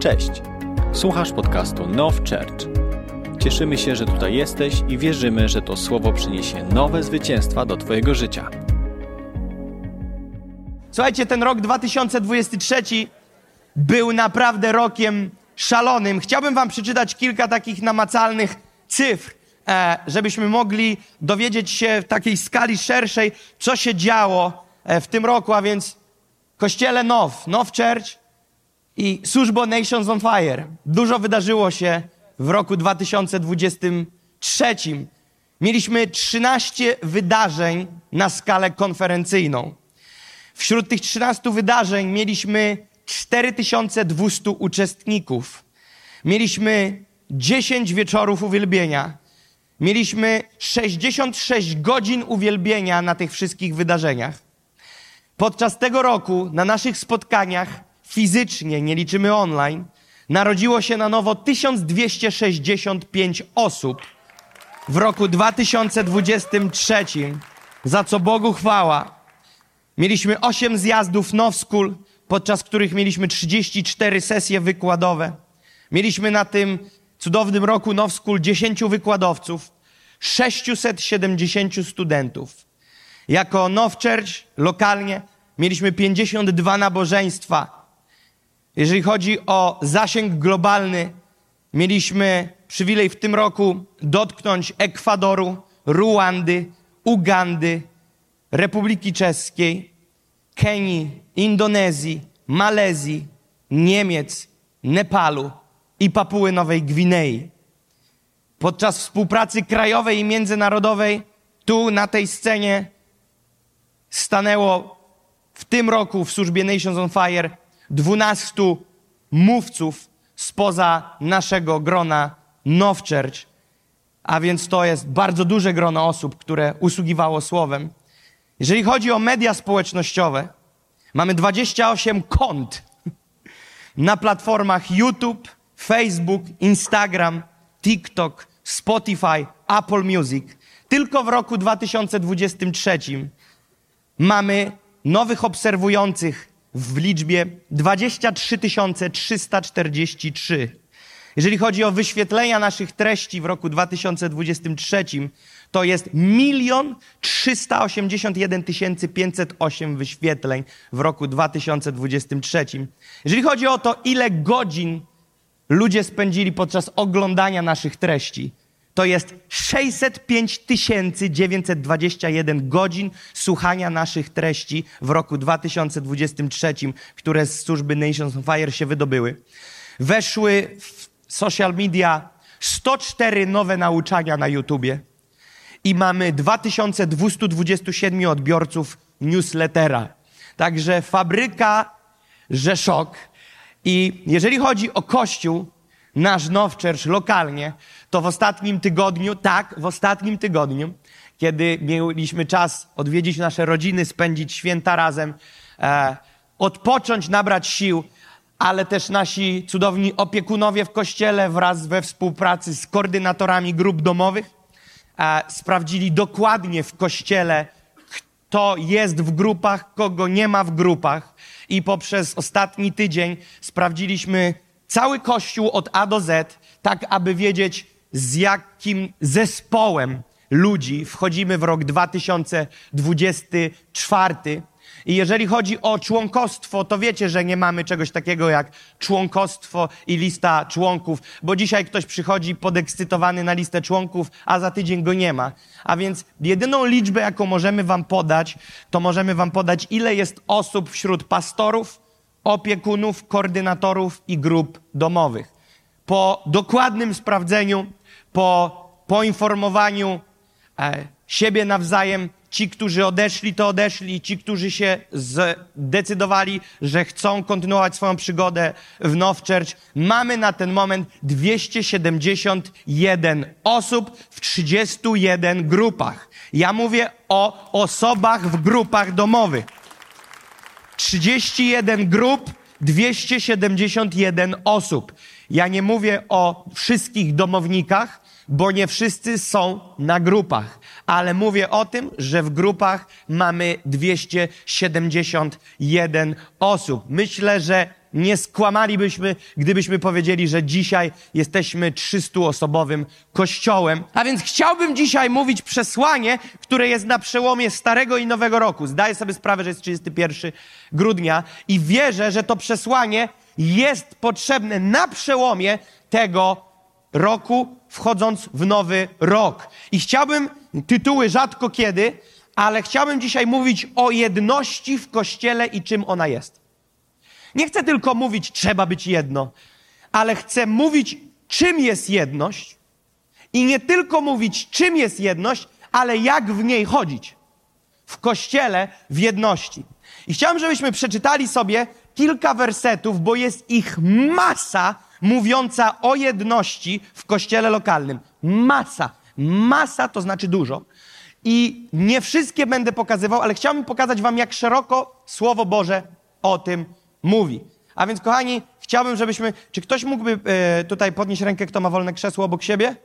Cześć. Słuchasz podcastu Now Church. Cieszymy się, że tutaj jesteś i wierzymy, że to słowo przyniesie nowe zwycięstwa do Twojego życia. Słuchajcie, ten rok 2023 był naprawdę rokiem szalonym. Chciałbym Wam przeczytać kilka takich namacalnych cyfr, e, żebyśmy mogli dowiedzieć się w takiej skali szerszej, co się działo e, w tym roku, a więc Kościele Now, Now Church i służbo Nations on Fire. Dużo wydarzyło się w roku 2023. Mieliśmy 13 wydarzeń na skalę konferencyjną. Wśród tych 13 wydarzeń mieliśmy 4200 uczestników. Mieliśmy 10 wieczorów uwielbienia. Mieliśmy 66 godzin uwielbienia na tych wszystkich wydarzeniach. Podczas tego roku na naszych spotkaniach fizycznie, nie liczymy online, narodziło się na nowo 1265 osób w roku 2023, za co Bogu chwała. Mieliśmy 8 zjazdów Now School, podczas których mieliśmy 34 sesje wykładowe. Mieliśmy na tym cudownym roku Now School 10 wykładowców, 670 studentów. Jako Now Church lokalnie mieliśmy 52 nabożeństwa. Jeżeli chodzi o zasięg globalny, mieliśmy przywilej w tym roku dotknąć Ekwadoru, Ruandy, Ugandy, Republiki Czeskiej, Kenii, Indonezji, Malezji, Niemiec, Nepalu i Papuły Nowej Gwinei. Podczas współpracy krajowej i międzynarodowej tu na tej scenie stanęło w tym roku w służbie Nations on Fire 12 mówców spoza naszego grona Now Church, a więc to jest bardzo duże grono osób, które usługiwało słowem. Jeżeli chodzi o media społecznościowe, mamy 28 kont na platformach YouTube, Facebook, Instagram, TikTok, Spotify, Apple Music. Tylko w roku 2023 mamy nowych obserwujących w liczbie 23 343. Jeżeli chodzi o wyświetlenia naszych treści w roku 2023, to jest 1 381 508 wyświetleń w roku 2023. Jeżeli chodzi o to, ile godzin ludzie spędzili podczas oglądania naszych treści, to jest 605 921 godzin słuchania naszych treści w roku 2023, które z służby Nations on Fire się wydobyły. Weszły w social media 104 nowe nauczania na YouTubie i mamy 2227 odbiorców newslettera. Także fabryka Rzeszok. I jeżeli chodzi o Kościół, nasz Now Church lokalnie, to w ostatnim tygodniu, tak, w ostatnim tygodniu, kiedy mieliśmy czas odwiedzić nasze rodziny, spędzić święta razem, e, odpocząć, nabrać sił, ale też nasi cudowni opiekunowie w kościele wraz we współpracy z koordynatorami grup domowych e, sprawdzili dokładnie w kościele, kto jest w grupach, kogo nie ma w grupach. I poprzez ostatni tydzień sprawdziliśmy cały kościół od A do Z, tak aby wiedzieć, z jakim zespołem ludzi wchodzimy w rok 2024. I jeżeli chodzi o członkostwo, to wiecie, że nie mamy czegoś takiego jak członkostwo i lista członków, bo dzisiaj ktoś przychodzi podekscytowany na listę członków, a za tydzień go nie ma. A więc jedyną liczbę, jaką możemy Wam podać, to możemy Wam podać, ile jest osób wśród pastorów, opiekunów, koordynatorów i grup domowych. Po dokładnym sprawdzeniu, po poinformowaniu e, siebie nawzajem, ci, którzy odeszli, to odeszli, ci, którzy się zdecydowali, że chcą kontynuować swoją przygodę w Now Church. Mamy na ten moment 271 osób w 31 grupach. Ja mówię o osobach w grupach domowych. 31 grup, 271 osób. Ja nie mówię o wszystkich domownikach, bo nie wszyscy są na grupach. Ale mówię o tym, że w grupach mamy 271 osób. Myślę, że nie skłamalibyśmy, gdybyśmy powiedzieli, że dzisiaj jesteśmy 300-osobowym kościołem. A więc chciałbym dzisiaj mówić przesłanie, które jest na przełomie Starego i Nowego Roku. Zdaję sobie sprawę, że jest 31 grudnia i wierzę, że to przesłanie jest potrzebne na przełomie tego roku, wchodząc w nowy rok. I chciałbym, tytuły rzadko kiedy, ale chciałbym dzisiaj mówić o jedności w Kościele i czym ona jest. Nie chcę tylko mówić, trzeba być jedno, ale chcę mówić, czym jest jedność i nie tylko mówić, czym jest jedność, ale jak w niej chodzić. W Kościele w jedności. I chciałem, żebyśmy przeczytali sobie kilka wersetów, bo jest ich masa mówiąca o jedności w kościele lokalnym. Masa. Masa to znaczy dużo. I nie wszystkie będę pokazywał, ale chciałbym pokazać Wam, jak szeroko Słowo Boże o tym mówi. A więc, kochani, chciałbym, żebyśmy. Czy ktoś mógłby e, tutaj podnieść rękę, kto ma wolne krzesło obok siebie?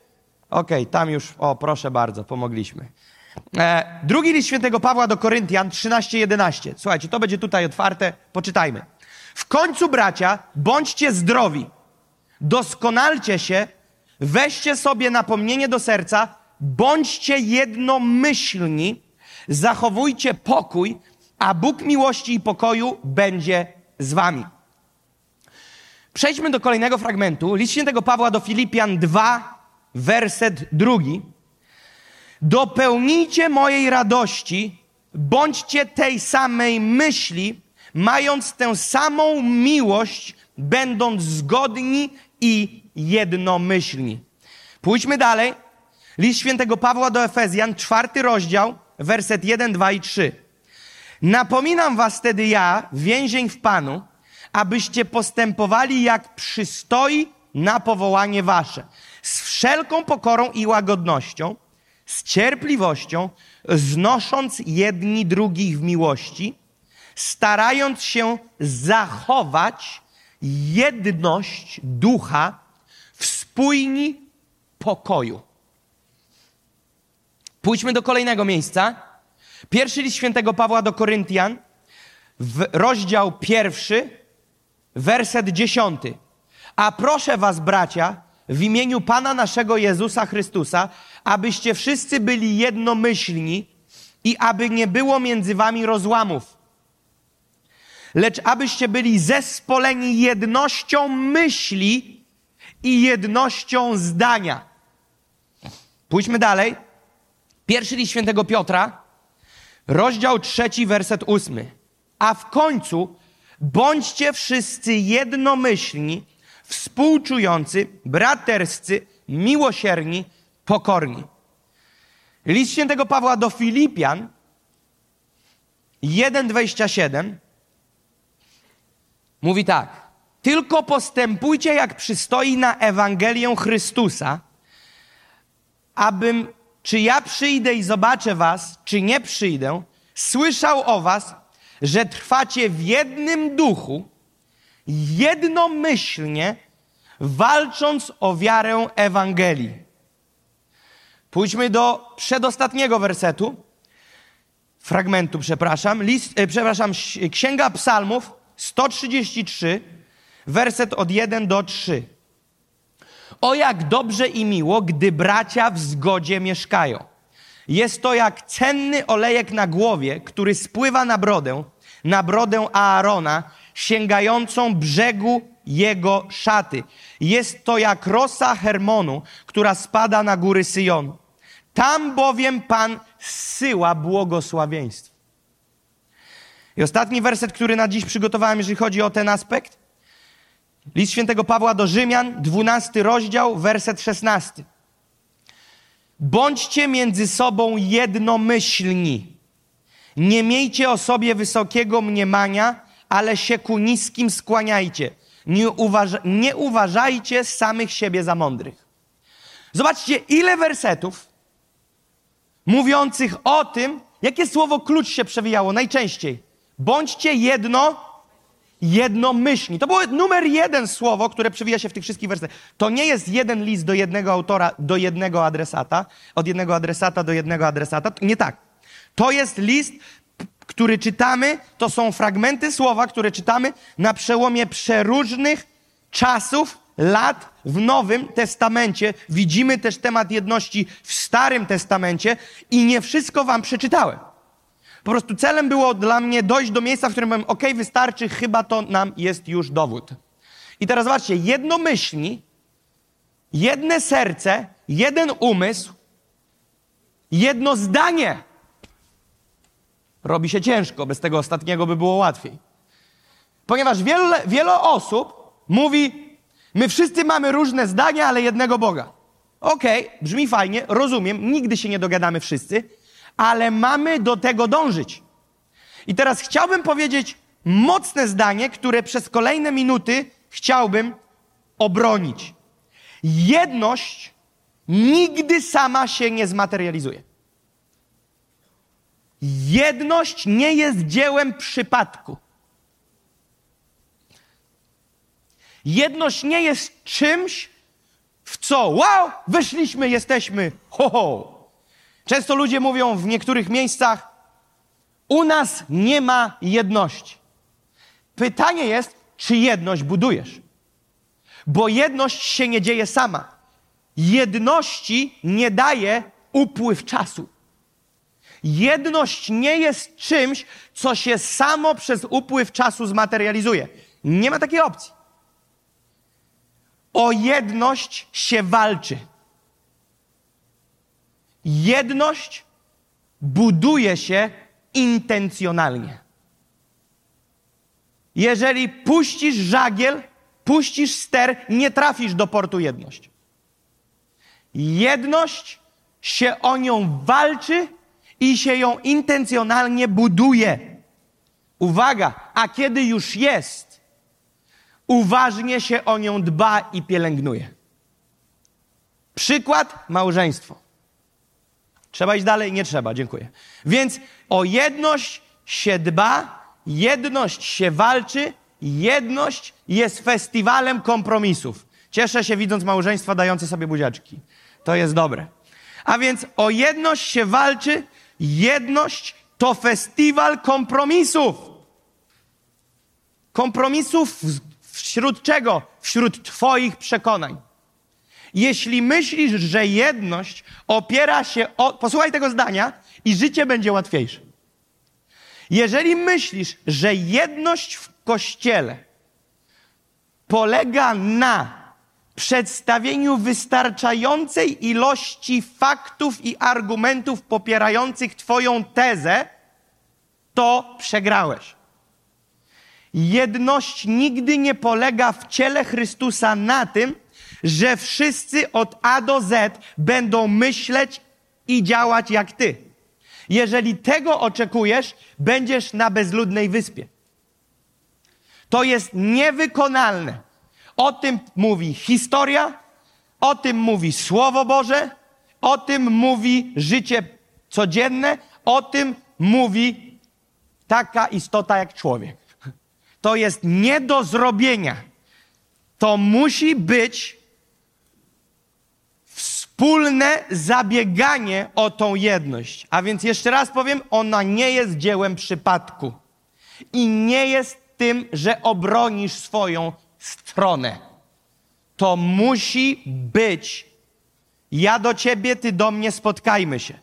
Okej, okay, tam już. O, proszę bardzo, pomogliśmy. E, drugi list świętego Pawła do Koryntian 13:11. Słuchajcie, to będzie tutaj otwarte. Poczytajmy. W końcu, bracia, bądźcie zdrowi, doskonalcie się, weźcie sobie napomnienie do serca, bądźcie jednomyślni, zachowujcie pokój, a Bóg miłości i pokoju będzie z wami. Przejdźmy do kolejnego fragmentu. List świętego Pawła do Filipian 2, werset drugi. Dopełnijcie mojej radości, bądźcie tej samej myśli, mając tę samą miłość, będąc zgodni i jednomyślni. Pójdźmy dalej. List świętego Pawła do Efezjan, czwarty rozdział, werset 1, 2 i 3. Napominam was wtedy ja, więzień w Panu, abyście postępowali jak przystoi na powołanie wasze, z wszelką pokorą i łagodnością, z cierpliwością, znosząc jedni drugich w miłości, starając się zachować jedność ducha w spójni pokoju. Pójdźmy do kolejnego miejsca. Pierwszy list świętego Pawła do Koryntian, rozdział pierwszy, werset dziesiąty. A proszę was, bracia, w imieniu Pana naszego Jezusa Chrystusa, abyście wszyscy byli jednomyślni i aby nie było między wami rozłamów lecz abyście byli zespoleni jednością myśli i jednością zdania. Pójdźmy dalej. Pierwszy list świętego Piotra, rozdział trzeci, werset ósmy. A w końcu bądźcie wszyscy jednomyślni, współczujący, braterscy, miłosierni, pokorni. List świętego Pawła do Filipian 1,27 Mówi tak. Tylko postępujcie jak przystoi na Ewangelię Chrystusa, abym, czy ja przyjdę i zobaczę was, czy nie przyjdę, słyszał o was, że trwacie w jednym duchu, jednomyślnie, walcząc o wiarę Ewangelii. Pójdźmy do przedostatniego wersetu, fragmentu, przepraszam, list, e, przepraszam, Księga Psalmów, 133, werset od 1 do 3. O jak dobrze i miło, gdy bracia w zgodzie mieszkają. Jest to jak cenny olejek na głowie, który spływa na brodę, na brodę Aarona, sięgającą brzegu jego szaty. Jest to jak rosa Hermonu, która spada na góry Syjonu. Tam bowiem Pan zsyła błogosławieństwo. I ostatni werset, który na dziś przygotowałem, jeżeli chodzi o ten aspekt. List świętego Pawła do Rzymian, 12 rozdział, werset 16. Bądźcie między sobą jednomyślni. Nie miejcie o sobie wysokiego mniemania, ale się ku niskim skłaniajcie. Nie, nie uważajcie samych siebie za mądrych. Zobaczcie, ile wersetów mówiących o tym, jakie słowo klucz się przewijało najczęściej. Bądźcie jedno jednomyślni. To było numer jeden słowo, które przewija się w tych wszystkich wersach. To nie jest jeden list do jednego autora, do jednego adresata, od jednego adresata do jednego adresata. Nie tak. To jest list, który czytamy, to są fragmenty słowa, które czytamy na przełomie przeróżnych czasów, lat w Nowym Testamencie. Widzimy też temat jedności w Starym Testamencie i nie wszystko wam przeczytałem. Po prostu celem było dla mnie dojść do miejsca, w którym powiem, ok, wystarczy, chyba to nam jest już dowód. I teraz zobaczcie, jednomyślni, jedne serce, jeden umysł, jedno zdanie. Robi się ciężko, bez tego ostatniego by było łatwiej. Ponieważ wiele, wiele osób mówi, my wszyscy mamy różne zdania, ale jednego Boga. Okej, okay, brzmi fajnie, rozumiem, nigdy się nie dogadamy wszyscy, ale mamy do tego dążyć. I teraz chciałbym powiedzieć mocne zdanie, które przez kolejne minuty chciałbym obronić. Jedność nigdy sama się nie zmaterializuje. Jedność nie jest dziełem przypadku. Jedność nie jest czymś, w co wow, weszliśmy, jesteśmy, ho, ho. Często ludzie mówią w niektórych miejscach, u nas nie ma jedności. Pytanie jest, czy jedność budujesz? Bo jedność się nie dzieje sama. Jedności nie daje upływ czasu. Jedność nie jest czymś, co się samo przez upływ czasu zmaterializuje. Nie ma takiej opcji. O jedność się walczy. Jedność buduje się intencjonalnie. Jeżeli puścisz żagiel, puścisz ster, nie trafisz do portu jedność. Jedność się o nią walczy i się ją intencjonalnie buduje. Uwaga, a kiedy już jest, uważnie się o nią dba i pielęgnuje. Przykład małżeństwo. Trzeba iść dalej? Nie trzeba, dziękuję. Więc o jedność się dba, jedność się walczy, jedność jest festiwalem kompromisów. Cieszę się widząc małżeństwa dające sobie buziaczki. To jest dobre. A więc o jedność się walczy, jedność to festiwal kompromisów. Kompromisów wśród czego? Wśród Twoich przekonań. Jeśli myślisz, że jedność opiera się o. Posłuchaj tego zdania i życie będzie łatwiejsze. Jeżeli myślisz, że jedność w kościele polega na przedstawieniu wystarczającej ilości faktów i argumentów popierających Twoją tezę, to przegrałeś. Jedność nigdy nie polega w ciele Chrystusa na tym, że wszyscy od A do Z będą myśleć i działać jak ty. Jeżeli tego oczekujesz, będziesz na bezludnej wyspie. To jest niewykonalne. O tym mówi historia, o tym mówi Słowo Boże, o tym mówi życie codzienne, o tym mówi taka istota jak człowiek. To jest nie do zrobienia. To musi być wspólne zabieganie o tą jedność. A więc jeszcze raz powiem, ona nie jest dziełem przypadku. I nie jest tym, że obronisz swoją stronę. To musi być ja do ciebie, ty do mnie, spotkajmy się.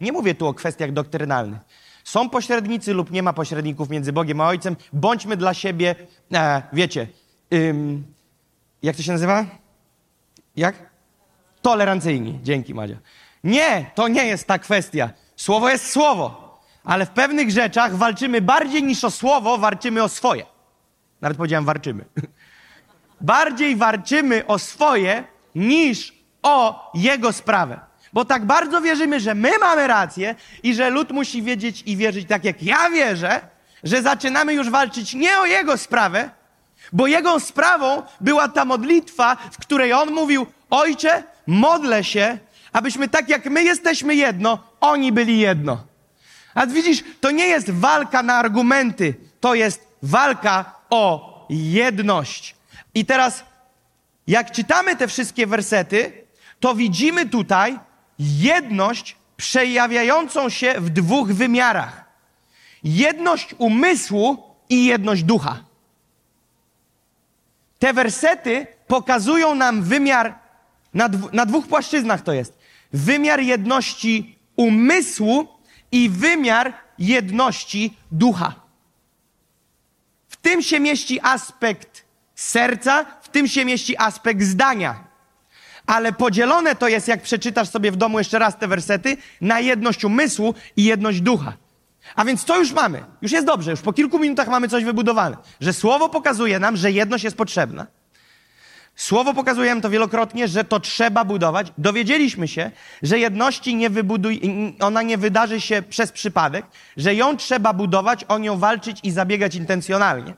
Nie mówię tu o kwestiach doktrynalnych. Są pośrednicy lub nie ma pośredników między Bogiem a Ojcem. Bądźmy dla siebie, e, wiecie, ym, jak to się nazywa? Jak? Tolerancyjni. Dzięki, Madzia. Nie, to nie jest ta kwestia. Słowo jest słowo, ale w pewnych rzeczach walczymy bardziej niż o słowo, walczymy o swoje. Nawet powiedziałem warczymy. Bardziej walczymy o swoje niż o jego sprawę. Bo tak bardzo wierzymy, że my mamy rację i że lud musi wiedzieć i wierzyć tak jak ja wierzę, że zaczynamy już walczyć nie o jego sprawę, bo jego sprawą była ta modlitwa, w której on mówił: Ojcze, modlę się, abyśmy tak jak my jesteśmy jedno, oni byli jedno. A widzisz, to nie jest walka na argumenty, to jest walka o jedność. I teraz, jak czytamy te wszystkie wersety, to widzimy tutaj jedność przejawiającą się w dwóch wymiarach: jedność umysłu i jedność ducha. Te wersety pokazują nam wymiar, na, dw na dwóch płaszczyznach to jest. Wymiar jedności umysłu i wymiar jedności ducha. W tym się mieści aspekt serca, w tym się mieści aspekt zdania. Ale podzielone to jest, jak przeczytasz sobie w domu jeszcze raz te wersety, na jedność umysłu i jedność ducha. A więc co już mamy? Już jest dobrze, już po kilku minutach mamy coś wybudowane. Że słowo pokazuje nam, że jedność jest potrzebna. Słowo pokazuje to wielokrotnie, że to trzeba budować. Dowiedzieliśmy się, że jedności nie wybuduj, ona nie wydarzy się przez przypadek, że ją trzeba budować, o nią walczyć i zabiegać intencjonalnie.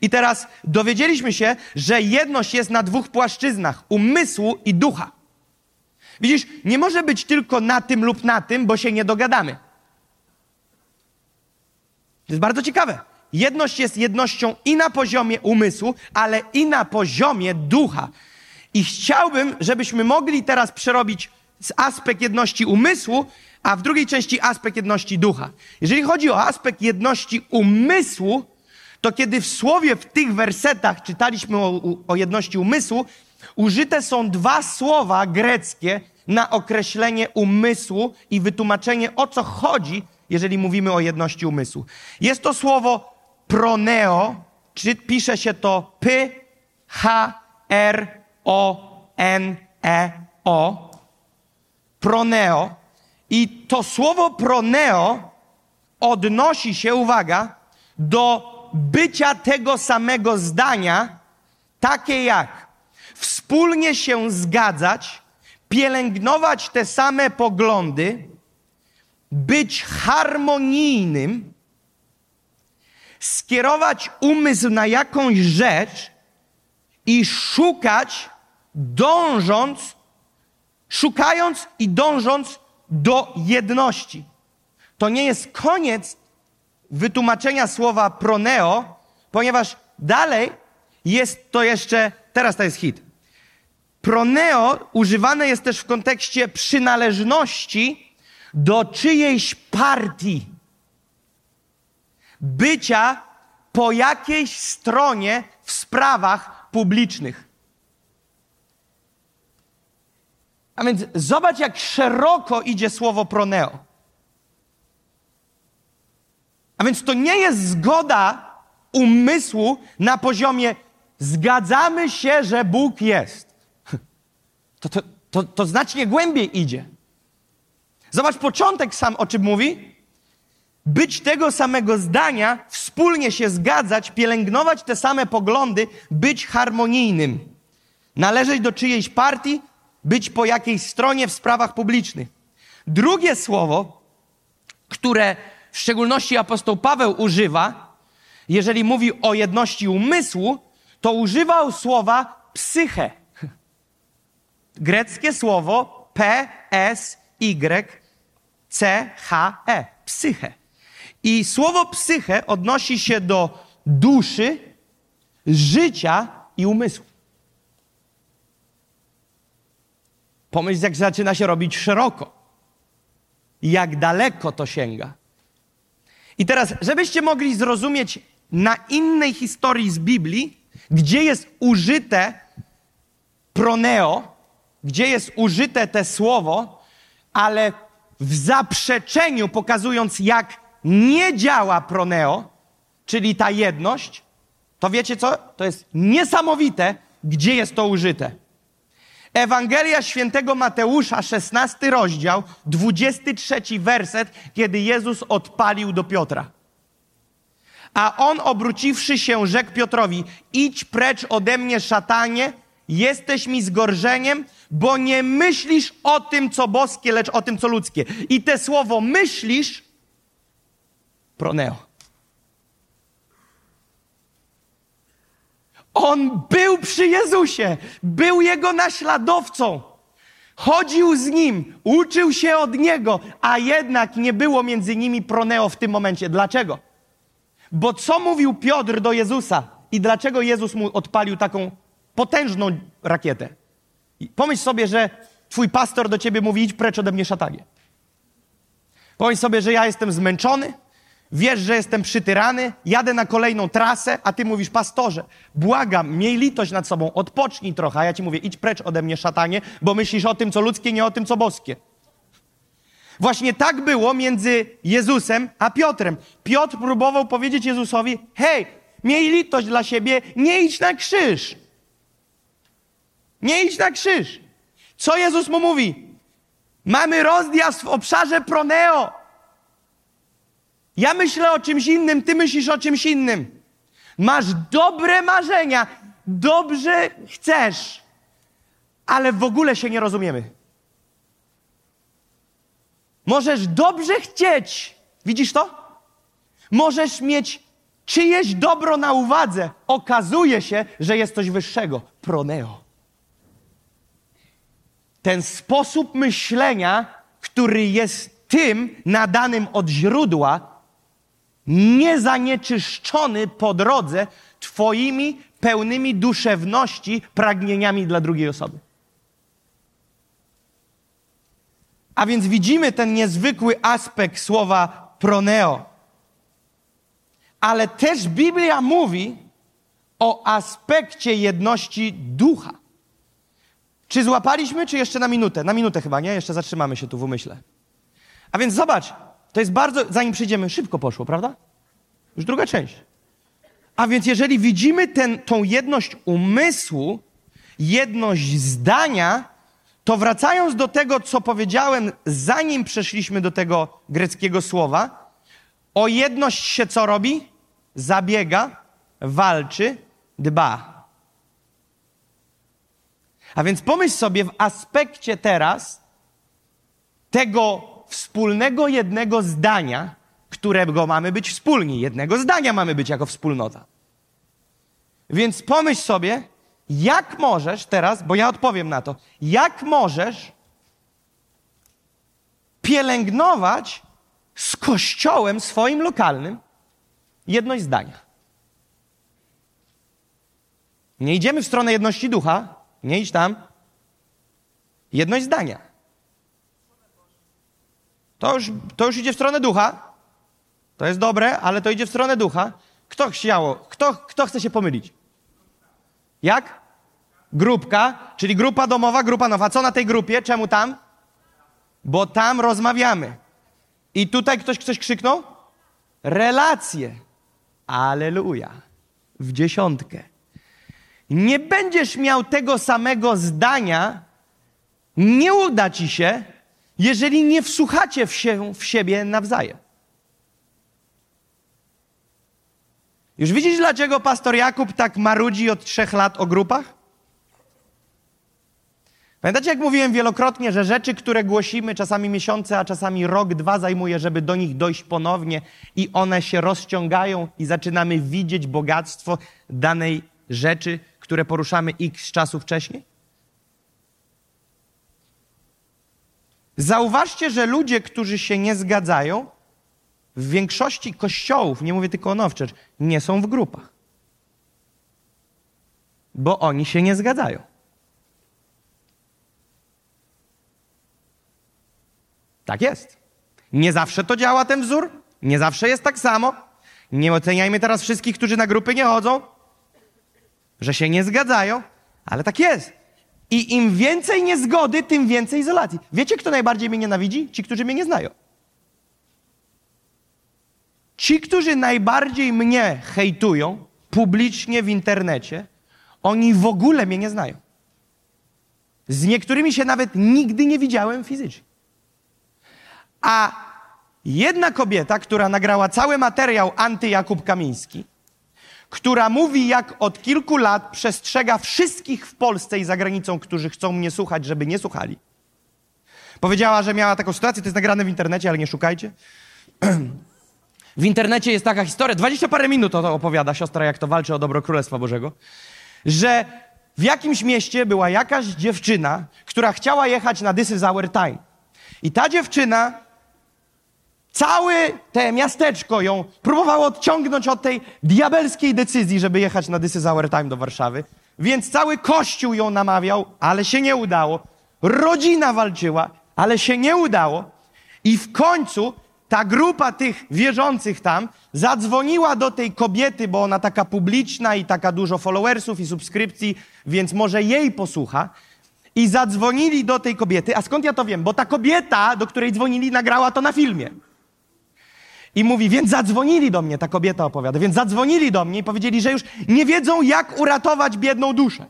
I teraz dowiedzieliśmy się, że jedność jest na dwóch płaszczyznach umysłu i ducha. Widzisz, nie może być tylko na tym lub na tym, bo się nie dogadamy. To jest bardzo ciekawe. Jedność jest jednością i na poziomie umysłu, ale i na poziomie ducha. I chciałbym, żebyśmy mogli teraz przerobić aspekt jedności umysłu, a w drugiej części aspekt jedności ducha. Jeżeli chodzi o aspekt jedności umysłu, to kiedy w słowie, w tych wersetach czytaliśmy o, o jedności umysłu, użyte są dwa słowa greckie na określenie umysłu i wytłumaczenie o co chodzi, jeżeli mówimy o jedności umysłu. Jest to słowo proneo, czy pisze się to P, H, R, O, N, E. Proneo. I to słowo proneo odnosi się, uwaga, do bycia tego samego zdania, takie jak wspólnie się zgadzać, pielęgnować te same poglądy, być harmonijnym, skierować umysł na jakąś rzecz i szukać, dążąc, szukając i dążąc do jedności. To nie jest koniec wytłumaczenia słowa proneo, ponieważ dalej jest to jeszcze, teraz to jest hit. Proneo używane jest też w kontekście przynależności do czyjejś partii bycia po jakiejś stronie w sprawach publicznych. A więc zobacz, jak szeroko idzie słowo proneo. A więc to nie jest zgoda umysłu na poziomie zgadzamy się, że Bóg jest. To, to, to, to znacznie głębiej idzie. Zobacz początek sam o czym mówi być tego samego zdania, wspólnie się zgadzać, pielęgnować te same poglądy, być harmonijnym. Należeć do czyjejś partii, być po jakiejś stronie w sprawach publicznych. Drugie słowo, które w szczególności apostoł Paweł używa, jeżeli mówi o jedności umysłu, to używał słowa psyche. Greckie słowo P, S, Y, C, H, E. Psyche. I słowo psyche odnosi się do duszy, życia i umysłu. Pomyśl, jak zaczyna się robić szeroko. Jak daleko to sięga. I teraz, żebyście mogli zrozumieć na innej historii z Biblii, gdzie jest użyte proneo, gdzie jest użyte te słowo, ale w zaprzeczeniu pokazując, jak nie działa proneo, czyli ta jedność, to wiecie co? To jest niesamowite, gdzie jest to użyte. Ewangelia świętego Mateusza, 16 rozdział, 23 werset, kiedy Jezus odpalił do Piotra. A on obróciwszy się, rzekł Piotrowi: Idź precz ode mnie, szatanie, jesteś mi zgorzeniem, bo nie myślisz o tym, co boskie, lecz o tym, co ludzkie. I te słowo myślisz proneo. On był przy Jezusie, był jego naśladowcą, chodził z nim, uczył się od niego, a jednak nie było między nimi proneo w tym momencie. Dlaczego? Bo co mówił Piotr do Jezusa i dlaczego Jezus mu odpalił taką potężną rakietę? Pomyśl sobie, że twój pastor do ciebie mówi: idź precz ode mnie, szatanie. Pomyśl sobie, że ja jestem zmęczony, wiesz, że jestem przytyrany, jadę na kolejną trasę, a ty mówisz, pastorze, błagam, miej litość nad sobą, odpocznij trochę, a ja ci mówię, idź precz ode mnie, szatanie, bo myślisz o tym, co ludzkie, nie o tym, co boskie. Właśnie tak było między Jezusem a Piotrem. Piotr próbował powiedzieć Jezusowi: Hej, miej litość dla siebie, nie idź na krzyż. Nie idź na krzyż. Co Jezus mu mówi? Mamy rozjazd w obszarze proneo. Ja myślę o czymś innym, ty myślisz o czymś innym. Masz dobre marzenia, dobrze chcesz, ale w ogóle się nie rozumiemy. Możesz dobrze chcieć, widzisz to? Możesz mieć czyjeś dobro na uwadze. Okazuje się, że jest coś wyższego. Proneo. Ten sposób myślenia, który jest tym nadanym od źródła, niezanieczyszczony po drodze Twoimi pełnymi duszewności pragnieniami dla drugiej osoby. A więc widzimy ten niezwykły aspekt słowa proneo. Ale też Biblia mówi o aspekcie jedności ducha. Czy złapaliśmy, czy jeszcze na minutę? Na minutę chyba, nie? Jeszcze zatrzymamy się tu w umyśle. A więc zobacz, to jest bardzo, zanim przyjdziemy, szybko poszło, prawda? Już druga część. A więc jeżeli widzimy ten, tą jedność umysłu, jedność zdania, to wracając do tego, co powiedziałem, zanim przeszliśmy do tego greckiego słowa, o jedność się co robi? Zabiega, walczy, dba. A więc pomyśl sobie w aspekcie teraz tego wspólnego jednego zdania, którego mamy być wspólni. Jednego zdania mamy być jako wspólnota. Więc pomyśl sobie, jak możesz teraz, bo ja odpowiem na to, jak możesz pielęgnować z kościołem swoim lokalnym jedność zdania? Nie idziemy w stronę jedności ducha, nie idź tam. Jedność zdania. To już, to już idzie w stronę ducha. To jest dobre, ale to idzie w stronę ducha. Kto chciało? Kto, kto chce się pomylić? Jak? Grupka, czyli grupa domowa, grupa nowa. Co na tej grupie? Czemu tam? Bo tam rozmawiamy. I tutaj ktoś coś krzyknął? Relacje. Aleluja. W dziesiątkę. Nie będziesz miał tego samego zdania, nie uda ci się, jeżeli nie wsłuchacie w, się, w siebie nawzajem. Już widzisz, dlaczego pastor Jakub tak marudzi od trzech lat o grupach? Pamiętacie, jak mówiłem wielokrotnie, że rzeczy, które głosimy czasami miesiące, a czasami rok, dwa zajmuje, żeby do nich dojść ponownie i one się rozciągają i zaczynamy widzieć bogactwo danej rzeczy, które poruszamy x czasu wcześniej? Zauważcie, że ludzie, którzy się nie zgadzają, w większości kościołów, nie mówię tylko o Nowczecz, nie są w grupach. Bo oni się nie zgadzają. Tak jest. Nie zawsze to działa ten wzór, nie zawsze jest tak samo. Nie oceniajmy teraz wszystkich, którzy na grupy nie chodzą, że się nie zgadzają, ale tak jest. I im więcej niezgody, tym więcej izolacji. Wiecie, kto najbardziej mnie nienawidzi? Ci, którzy mnie nie znają. Ci, którzy najbardziej mnie hejtują publicznie w internecie, oni w ogóle mnie nie znają. Z niektórymi się nawet nigdy nie widziałem fizycznie. A jedna kobieta, która nagrała cały materiał anty-Jakub Kamiński, która mówi, jak od kilku lat przestrzega wszystkich w Polsce i za granicą, którzy chcą mnie słuchać, żeby nie słuchali. Powiedziała, że miała taką sytuację, to jest nagrane w internecie, ale nie szukajcie. W internecie jest taka historia, dwadzieścia parę minut to opowiada siostra, jak to walczy o dobro Królestwa Bożego, że w jakimś mieście była jakaś dziewczyna, która chciała jechać na This is our time. I ta dziewczyna Całe te miasteczko ją próbowało odciągnąć od tej diabelskiej decyzji, żeby jechać na This is Our Time do Warszawy. Więc cały kościół ją namawiał, ale się nie udało. Rodzina walczyła, ale się nie udało. I w końcu ta grupa tych wierzących tam zadzwoniła do tej kobiety, bo ona taka publiczna i taka dużo followersów i subskrypcji, więc może jej posłucha. I zadzwonili do tej kobiety. A skąd ja to wiem? Bo ta kobieta, do której dzwonili, nagrała to na filmie. I mówi, więc zadzwonili do mnie, ta kobieta opowiada, więc zadzwonili do mnie i powiedzieli, że już nie wiedzą, jak uratować biedną duszę.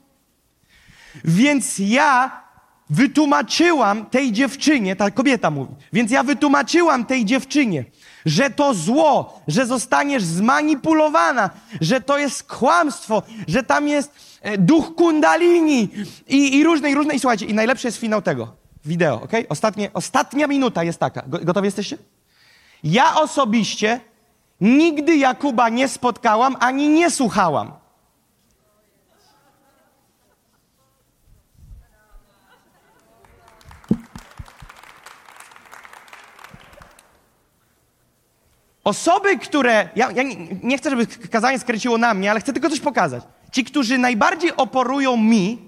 Więc ja wytłumaczyłam tej dziewczynie, ta kobieta mówi, więc ja wytłumaczyłam tej dziewczynie, że to zło, że zostaniesz zmanipulowana, że to jest kłamstwo, że tam jest e, duch kundalini i, i różne, i różne. I słuchajcie, i najlepszy jest finał tego wideo, ok? Ostatnie, ostatnia minuta jest taka. Gotowi jesteście? Ja osobiście nigdy Jakuba nie spotkałam ani nie słuchałam. Osoby, które. Ja, ja nie, nie, chcę, żeby kazanie skręciło na mnie, ale chcę tylko coś pokazać. Ci, którzy najbardziej oporują mi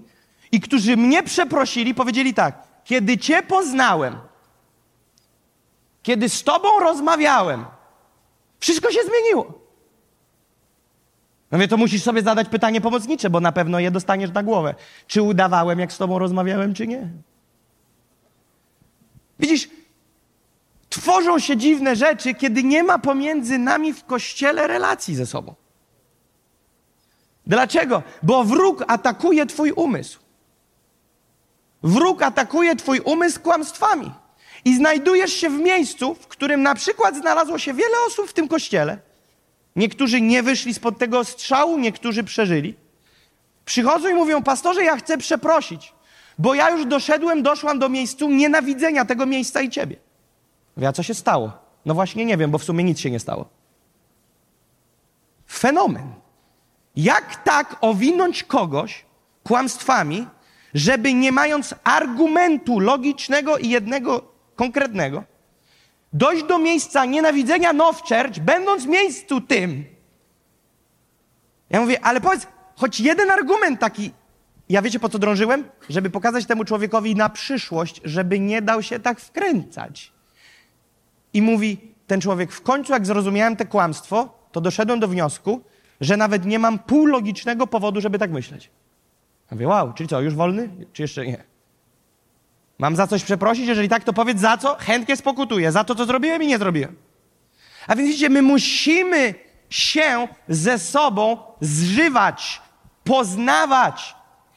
i którzy mnie przeprosili, powiedzieli tak: Kiedy Cię poznałem, kiedy z Tobą rozmawiałem, wszystko się zmieniło. Mówię, to musisz sobie zadać pytanie pomocnicze, bo na pewno je dostaniesz na głowę. Czy udawałem, jak z Tobą rozmawiałem, czy nie? Widzisz, tworzą się dziwne rzeczy, kiedy nie ma pomiędzy nami w kościele relacji ze sobą. Dlaczego? Bo wróg atakuje Twój umysł. Wróg atakuje Twój umysł kłamstwami. I znajdujesz się w miejscu, w którym na przykład znalazło się wiele osób w tym kościele. Niektórzy nie wyszli spod tego strzału, niektórzy przeżyli. Przychodzą i mówią: Pastorze, ja chcę przeprosić, bo ja już doszedłem, doszłam do miejsca nienawidzenia tego miejsca i ciebie. Mówię, co się stało? No właśnie nie wiem, bo w sumie nic się nie stało. Fenomen. Jak tak owinąć kogoś kłamstwami, żeby nie mając argumentu logicznego i jednego konkretnego, dojść do miejsca nienawidzenia Now Church, będąc w miejscu tym. Ja mówię, ale powiedz, choć jeden argument taki. Ja wiecie, po co drążyłem? Żeby pokazać temu człowiekowi na przyszłość, żeby nie dał się tak wkręcać. I mówi ten człowiek, w końcu jak zrozumiałem te kłamstwo, to doszedłem do wniosku, że nawet nie mam półlogicznego powodu, żeby tak myśleć. Ja mówię, wow, czyli co, już wolny? Czy jeszcze nie? Mam za coś przeprosić? Jeżeli tak, to powiedz za co? Chętnie spokutuję. Za to, co zrobiłem i nie zrobiłem. A więc widzicie, my musimy się ze sobą zżywać, poznawać.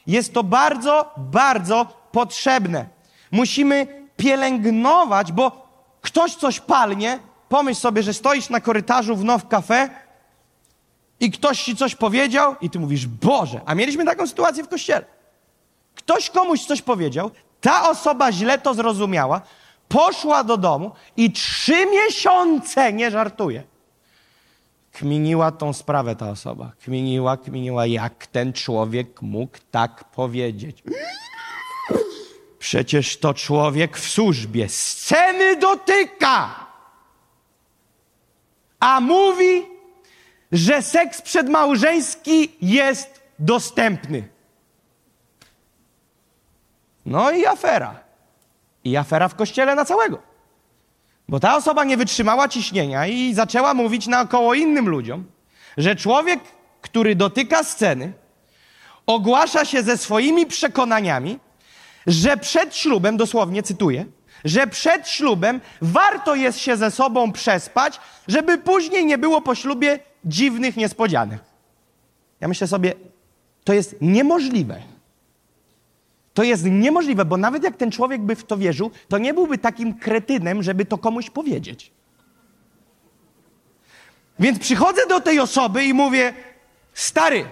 Jest to bardzo, bardzo potrzebne. Musimy pielęgnować, bo ktoś coś palnie, pomyśl sobie, że stoisz na korytarzu w Now Cafe i ktoś ci coś powiedział i ty mówisz, Boże, a mieliśmy taką sytuację w kościele. Ktoś komuś coś powiedział, ta osoba źle to zrozumiała, poszła do domu i trzy miesiące, nie żartuje, kminiła tą sprawę ta osoba. Kminiła, kminiła, jak ten człowiek mógł tak powiedzieć. Przecież to człowiek w służbie sceny dotyka, a mówi, że seks przedmałżeński jest dostępny. No i afera. I afera w kościele na całego. Bo ta osoba nie wytrzymała ciśnienia i zaczęła mówić naokoło innym ludziom, że człowiek, który dotyka sceny, ogłasza się ze swoimi przekonaniami, że przed ślubem, dosłownie cytuję, że przed ślubem warto jest się ze sobą przespać, żeby później nie było po ślubie dziwnych niespodzianek. Ja myślę sobie, to jest niemożliwe. To jest niemożliwe, bo nawet jak ten człowiek by w to wierzył, to nie byłby takim kretynem, żeby to komuś powiedzieć. Więc przychodzę do tej osoby i mówię: Stary,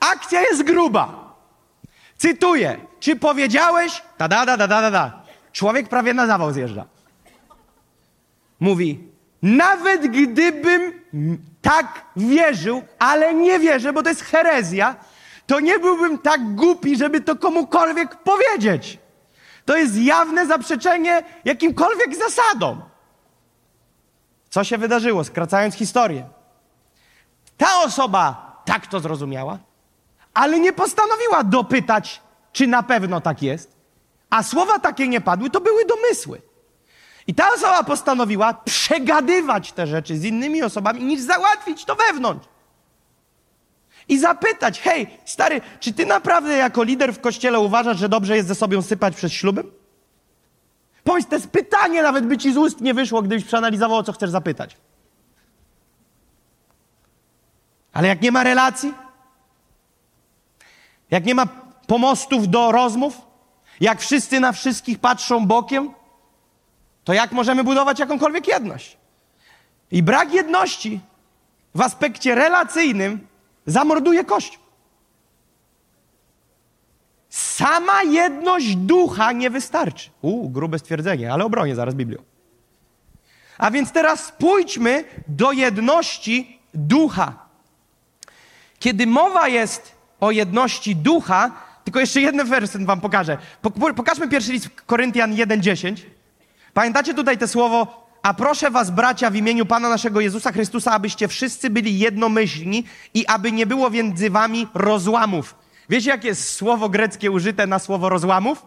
akcja jest gruba. Cytuję: Czy powiedziałeś? Da, da, da, da, da, da. Człowiek prawie na zawał zjeżdża. Mówi: Nawet gdybym tak wierzył, ale nie wierzę, bo to jest herezja, to nie byłbym tak głupi, żeby to komukolwiek powiedzieć. To jest jawne zaprzeczenie jakimkolwiek zasadom. Co się wydarzyło, skracając historię? Ta osoba tak to zrozumiała, ale nie postanowiła dopytać, czy na pewno tak jest. A słowa takie nie padły, to były domysły. I ta osoba postanowiła przegadywać te rzeczy z innymi osobami, niż załatwić to wewnątrz. I zapytać, hej, stary, czy ty naprawdę jako lider w kościele uważasz, że dobrze jest ze sobą sypać przed ślubem? Powiedz, to jest pytanie, nawet by ci z ust nie wyszło, gdybyś przeanalizował, o co chcesz zapytać. Ale jak nie ma relacji, jak nie ma pomostów do rozmów, jak wszyscy na wszystkich patrzą bokiem, to jak możemy budować jakąkolwiek jedność? I brak jedności w aspekcie relacyjnym zamorduje Kościół. Sama jedność ducha nie wystarczy. U, grube stwierdzenie, ale obronię zaraz Biblią. A więc teraz pójdźmy do jedności ducha. Kiedy mowa jest o jedności ducha, tylko jeszcze jeden werset wam pokażę. Pokażmy pierwszy list Koryntian 1:10. Pamiętacie tutaj te słowo a proszę was, bracia, w imieniu Pana naszego Jezusa Chrystusa, abyście wszyscy byli jednomyślni i aby nie było między wami rozłamów. Wiecie, jakie jest słowo greckie użyte na słowo rozłamów?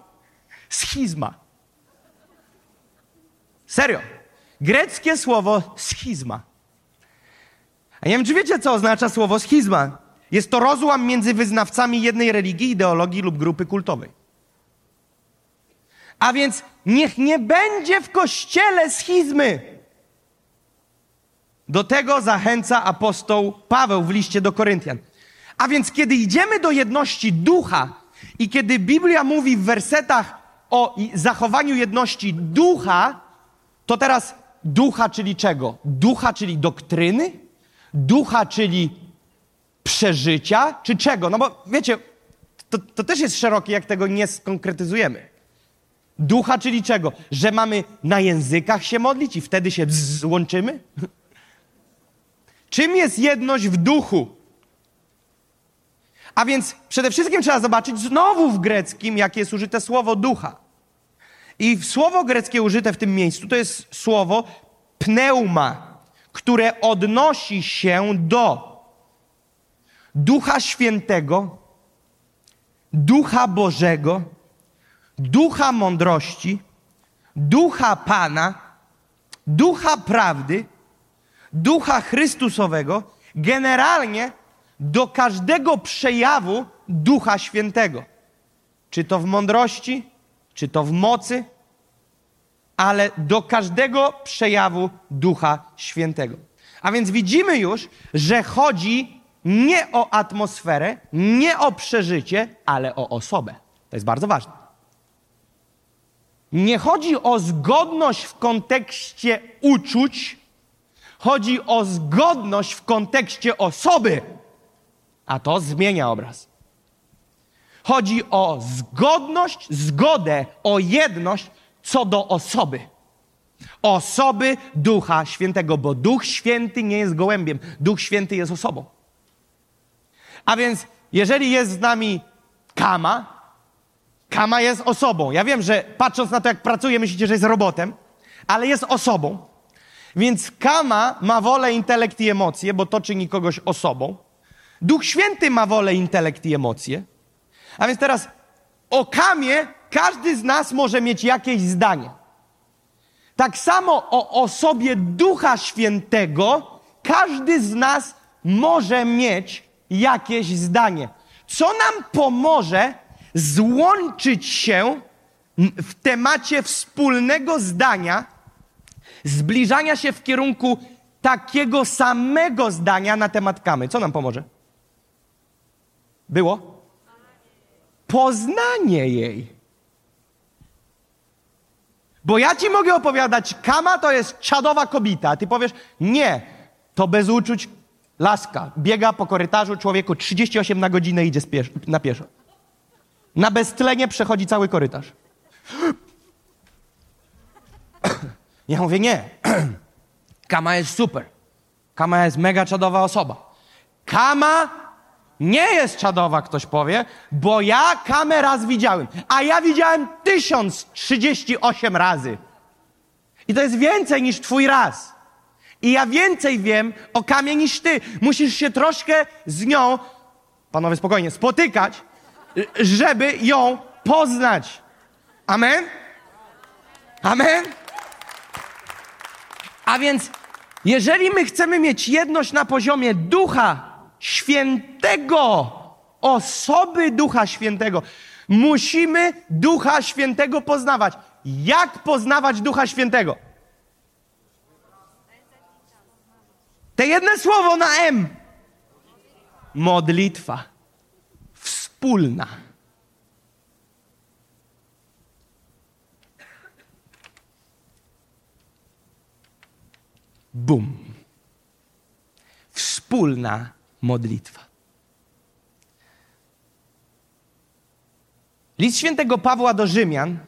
Schizma. Serio. Greckie słowo schizma. A nie wiem, czy wiecie, co oznacza słowo schizma. Jest to rozłam między wyznawcami jednej religii, ideologii lub grupy kultowej. A więc niech nie będzie w kościele schizmy. Do tego zachęca apostoł Paweł w liście do Koryntian. A więc kiedy idziemy do jedności ducha i kiedy Biblia mówi w wersetach o zachowaniu jedności ducha, to teraz ducha, czyli czego? Ducha, czyli doktryny? Ducha, czyli przeżycia? Czy czego? No bo wiecie, to, to też jest szerokie, jak tego nie skonkretyzujemy. Ducha, czyli czego? Że mamy na językach się modlić i wtedy się złączymy? Czym jest jedność w duchu? A więc przede wszystkim trzeba zobaczyć znowu w greckim, jakie jest użyte słowo ducha. I słowo greckie użyte w tym miejscu to jest słowo pneuma, które odnosi się do Ducha Świętego, Ducha Bożego, ducha mądrości, ducha Pana, ducha prawdy, ducha Chrystusowego, generalnie do każdego przejawu ducha świętego. Czy to w mądrości, czy to w mocy, ale do każdego przejawu ducha świętego. A więc widzimy już, że chodzi nie o atmosferę, nie o przeżycie, ale o osobę. To jest bardzo ważne. Nie chodzi o zgodność w kontekście uczuć, chodzi o zgodność w kontekście osoby, a to zmienia obraz. Chodzi o zgodność, zgodę, o jedność co do osoby. Osoby Ducha Świętego, bo Duch Święty nie jest gołębiem, Duch Święty jest osobą. A więc, jeżeli jest z nami Kama, Kama jest osobą. Ja wiem, że patrząc na to, jak pracuje, myślicie, że jest robotem, ale jest osobą. Więc Kama ma wolę, intelekt i emocje, bo to czyni kogoś osobą. Duch Święty ma wolę, intelekt i emocje. A więc teraz o Kamie każdy z nas może mieć jakieś zdanie. Tak samo o osobie Ducha Świętego każdy z nas może mieć jakieś zdanie. Co nam pomoże złączyć się w temacie wspólnego zdania, zbliżania się w kierunku takiego samego zdania na temat kamy. Co nam pomoże? Było? Poznanie jej. Bo ja ci mogę opowiadać, kama to jest czadowa kobieta, a ty powiesz, nie, to bez uczuć laska. Biega po korytarzu człowieku 38 na godzinę idzie na pieszo. Na beztlenie przechodzi cały korytarz. Ja mówię, nie. Kama jest super. Kama jest mega czadowa osoba. Kama nie jest czadowa, ktoś powie, bo ja kamę raz widziałem, a ja widziałem tysiąc trzydzieści osiem razy. I to jest więcej niż twój raz. I ja więcej wiem o kamie niż ty. Musisz się troszkę z nią, panowie spokojnie, spotykać, żeby ją poznać. Amen? Amen? A więc, jeżeli my chcemy mieć jedność na poziomie Ducha Świętego, osoby Ducha Świętego, musimy Ducha Świętego poznawać. Jak poznawać Ducha Świętego? Te jedno słowo na M. Modlitwa. Wspólna. Bum. Wspólna modlitwa. List świętego Pawła do Rzymian,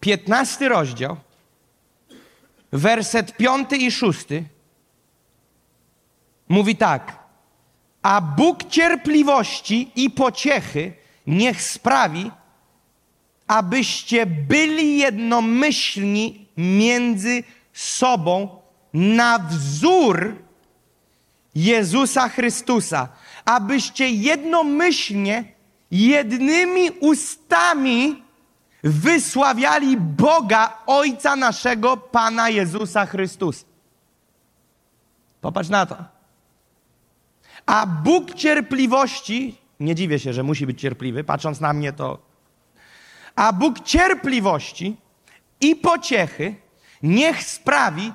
15 rozdział, werset 5 i 6 mówi tak. A Bóg cierpliwości i pociechy niech sprawi, abyście byli jednomyślni między sobą na wzór Jezusa Chrystusa, abyście jednomyślnie, jednymi ustami wysławiali Boga, Ojca naszego, Pana Jezusa Chrystusa. Popatrz na to. A Bóg cierpliwości, nie dziwię się, że musi być cierpliwy, patrząc na mnie to. A Bóg cierpliwości i pociechy niech sprawi,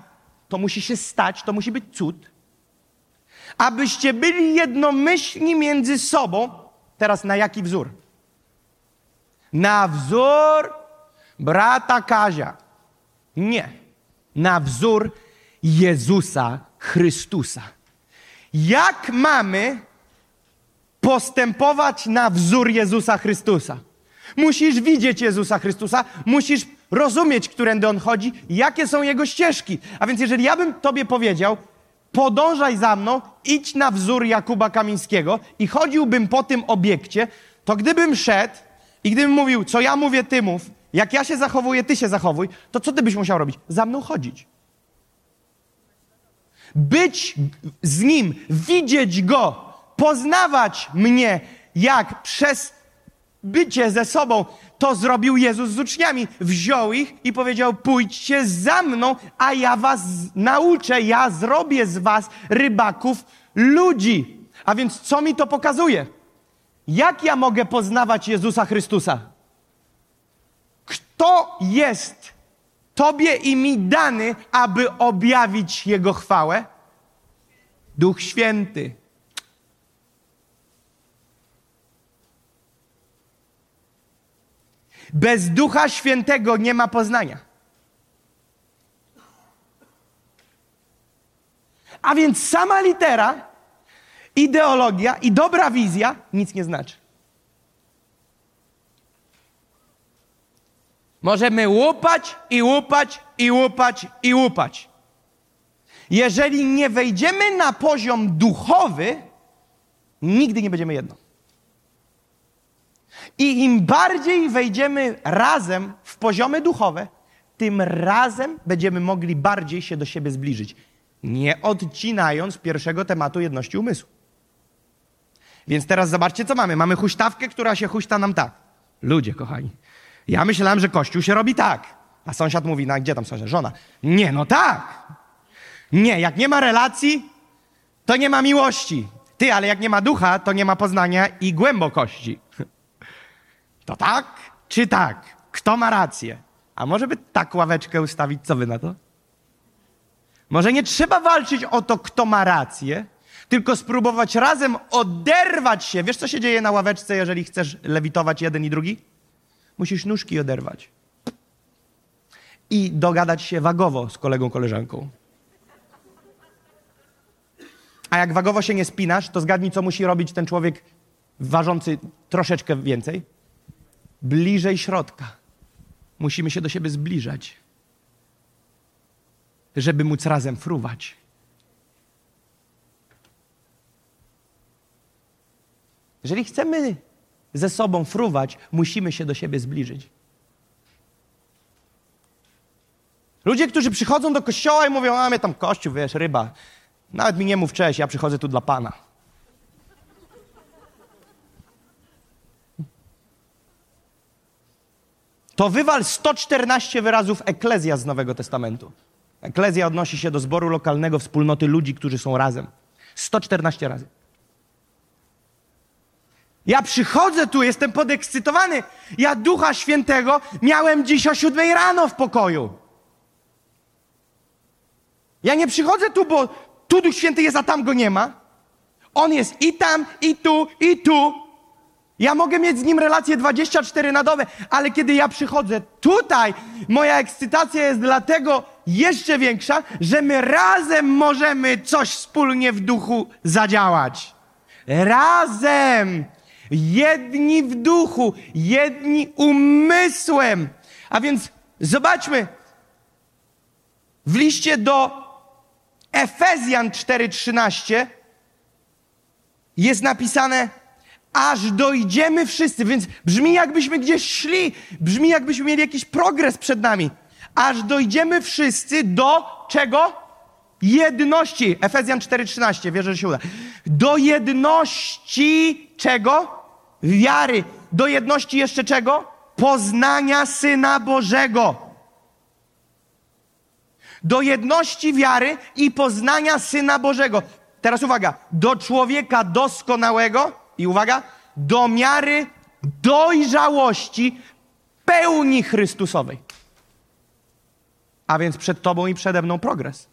to musi się stać, to musi być cud, abyście byli jednomyślni między sobą. Teraz na jaki wzór? Na wzór brata Kazia. Nie. Na wzór Jezusa Chrystusa. Jak mamy postępować na wzór Jezusa Chrystusa? Musisz widzieć Jezusa Chrystusa, musisz rozumieć, którędy On chodzi, jakie są Jego ścieżki. A więc jeżeli ja bym Tobie powiedział, podążaj za mną, idź na wzór Jakuba Kamińskiego i chodziłbym po tym obiekcie, to gdybym szedł i gdybym mówił, co ja mówię, Ty mów, jak ja się zachowuję, Ty się zachowuj, to co Ty byś musiał robić? Za mną chodzić. Być z Nim, widzieć Go, poznawać mnie, jak przez bycie ze sobą to zrobił Jezus z uczniami. Wziął ich i powiedział: Pójdźcie za mną, a ja was nauczę, ja zrobię z was rybaków ludzi. A więc co mi to pokazuje? Jak ja mogę poznawać Jezusa Chrystusa? Kto jest Tobie i mi dany, aby objawić Jego chwałę? Duch Święty. Bez Ducha Świętego nie ma poznania. A więc sama litera, ideologia i dobra wizja nic nie znaczy. Możemy łupać i łupać i łupać i łupać. Jeżeli nie wejdziemy na poziom duchowy, nigdy nie będziemy jedno. I im bardziej wejdziemy razem w poziomy duchowe, tym razem będziemy mogli bardziej się do siebie zbliżyć, nie odcinając pierwszego tematu jedności umysłu. Więc teraz zobaczcie, co mamy. Mamy huśtawkę, która się huśta nam tak. Ludzie, kochani. Ja myślałem, że Kościół się robi tak. A sąsiad mówi, no gdzie tam sąsiad? Żona. Nie, no tak. Nie, jak nie ma relacji, to nie ma miłości. Ty, ale jak nie ma ducha, to nie ma poznania i głębokości. To tak czy tak? Kto ma rację? A może by tak ławeczkę ustawić, co wy na to? Może nie trzeba walczyć o to, kto ma rację, tylko spróbować razem oderwać się. Wiesz, co się dzieje na ławeczce, jeżeli chcesz lewitować jeden i drugi? Musisz nóżki oderwać. I dogadać się wagowo z kolegą, koleżanką. A jak wagowo się nie spinasz, to zgadnij, co musi robić ten człowiek ważący troszeczkę więcej bliżej środka. Musimy się do siebie zbliżać, żeby móc razem fruwać. Jeżeli chcemy ze sobą fruwać, musimy się do siebie zbliżyć. Ludzie, którzy przychodzą do kościoła i mówią, a mnie tam kościół, wiesz, ryba. Nawet mi nie mów cześć, ja przychodzę tu dla Pana. To wywal 114 wyrazów eklezja z Nowego Testamentu. Eklezja odnosi się do zboru lokalnego, wspólnoty ludzi, którzy są razem. 114 razy. Ja przychodzę tu, jestem podekscytowany. Ja Ducha Świętego miałem dziś o siódmej rano w pokoju. Ja nie przychodzę tu, bo tu Duch Święty jest, a tam go nie ma. On jest i tam, i tu, i tu. Ja mogę mieć z nim relację 24 na dobę, ale kiedy ja przychodzę tutaj, moja ekscytacja jest dlatego jeszcze większa, że my razem możemy coś wspólnie w duchu zadziałać. Razem! Jedni w duchu, jedni umysłem. A więc zobaczmy, w liście do Efezjan 4:13 jest napisane, aż dojdziemy wszyscy, więc brzmi jakbyśmy gdzieś szli, brzmi jakbyśmy mieli jakiś progres przed nami. Aż dojdziemy wszyscy do czego? Jedności. Efezjan 4:13, wierzę, że się uda. Do jedności czego? Wiary. Do jedności jeszcze czego? Poznania Syna Bożego. Do jedności wiary i poznania Syna Bożego. Teraz uwaga, do człowieka doskonałego i uwaga, do miary dojrzałości pełni Chrystusowej. A więc przed Tobą i przede mną progres.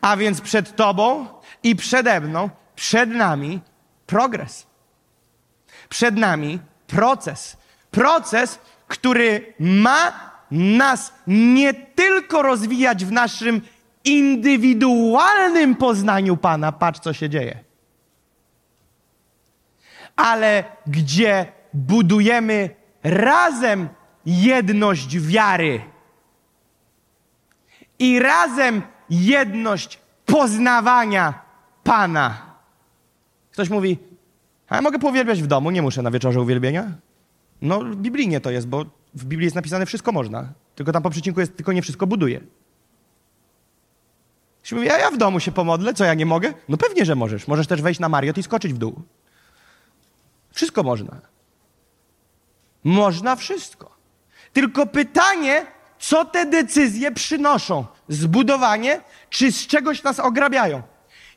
A więc przed Tobą i przede mną, przed nami progres. Przed nami proces. Proces, który ma nas nie tylko rozwijać w naszym indywidualnym poznaniu Pana, patrz co się dzieje, ale gdzie budujemy razem jedność wiary i razem jedność poznawania Pana. Ktoś mówi, a ja mogę powielbiać w domu, nie muszę na wieczorze uwielbienia. No, biblijnie to jest, bo w Biblii jest napisane wszystko można. Tylko tam po przecinku jest tylko nie wszystko buduje. Ktoś mówi, a ja w domu się pomodlę, co ja nie mogę? No pewnie, że możesz. Możesz też wejść na Mariot i skoczyć w dół. Wszystko można. Można wszystko. Tylko pytanie, co te decyzje przynoszą? Zbudowanie, czy z czegoś nas ograbiają?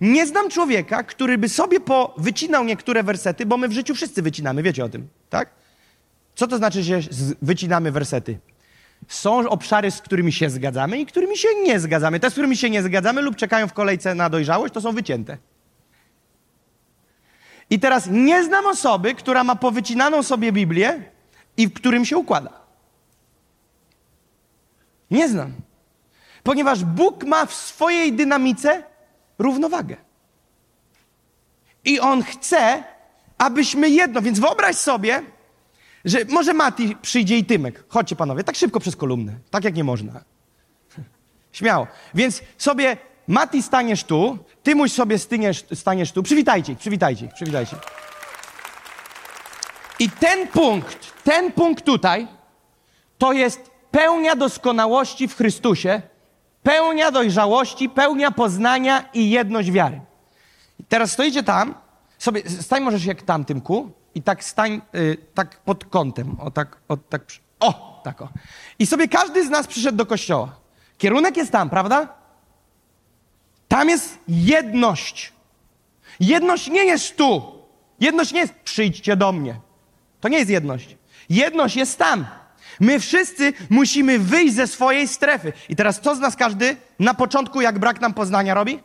Nie znam człowieka, który by sobie wycinał niektóre wersety, bo my w życiu wszyscy wycinamy, wiecie o tym, tak? Co to znaczy, że wycinamy wersety? Są obszary, z którymi się zgadzamy i którymi się nie zgadzamy. Te, z którymi się nie zgadzamy lub czekają w kolejce na dojrzałość, to są wycięte. I teraz nie znam osoby, która ma powycinaną sobie Biblię i w którym się układa. Nie znam. Ponieważ Bóg ma w swojej dynamice równowagę. I On chce, abyśmy jedno. Więc wyobraź sobie, że może Mati przyjdzie i Tymek. Chodźcie panowie, tak szybko przez kolumnę. Tak jak nie można. Śmiało. Więc sobie Mati staniesz tu, Tymuś sobie staniesz, staniesz tu. Przywitajcie ich, przywitajcie ich, przywitajcie. I ten punkt, ten punkt tutaj, to jest pełnia doskonałości w Chrystusie, pełnia dojrzałości, pełnia poznania i jedność wiary. Teraz stoicie tam, sobie, stań możesz jak tam, Tymku, i tak stań, y, tak pod kątem, o tak, o tak, o, tak o. I sobie każdy z nas przyszedł do kościoła. Kierunek jest tam, prawda? Tam jest jedność. Jedność nie jest tu. Jedność nie jest przyjdźcie do mnie. To nie jest jedność. Jedność jest tam. My wszyscy musimy wyjść ze swojej strefy. I teraz co z nas każdy na początku, jak brak nam poznania robi?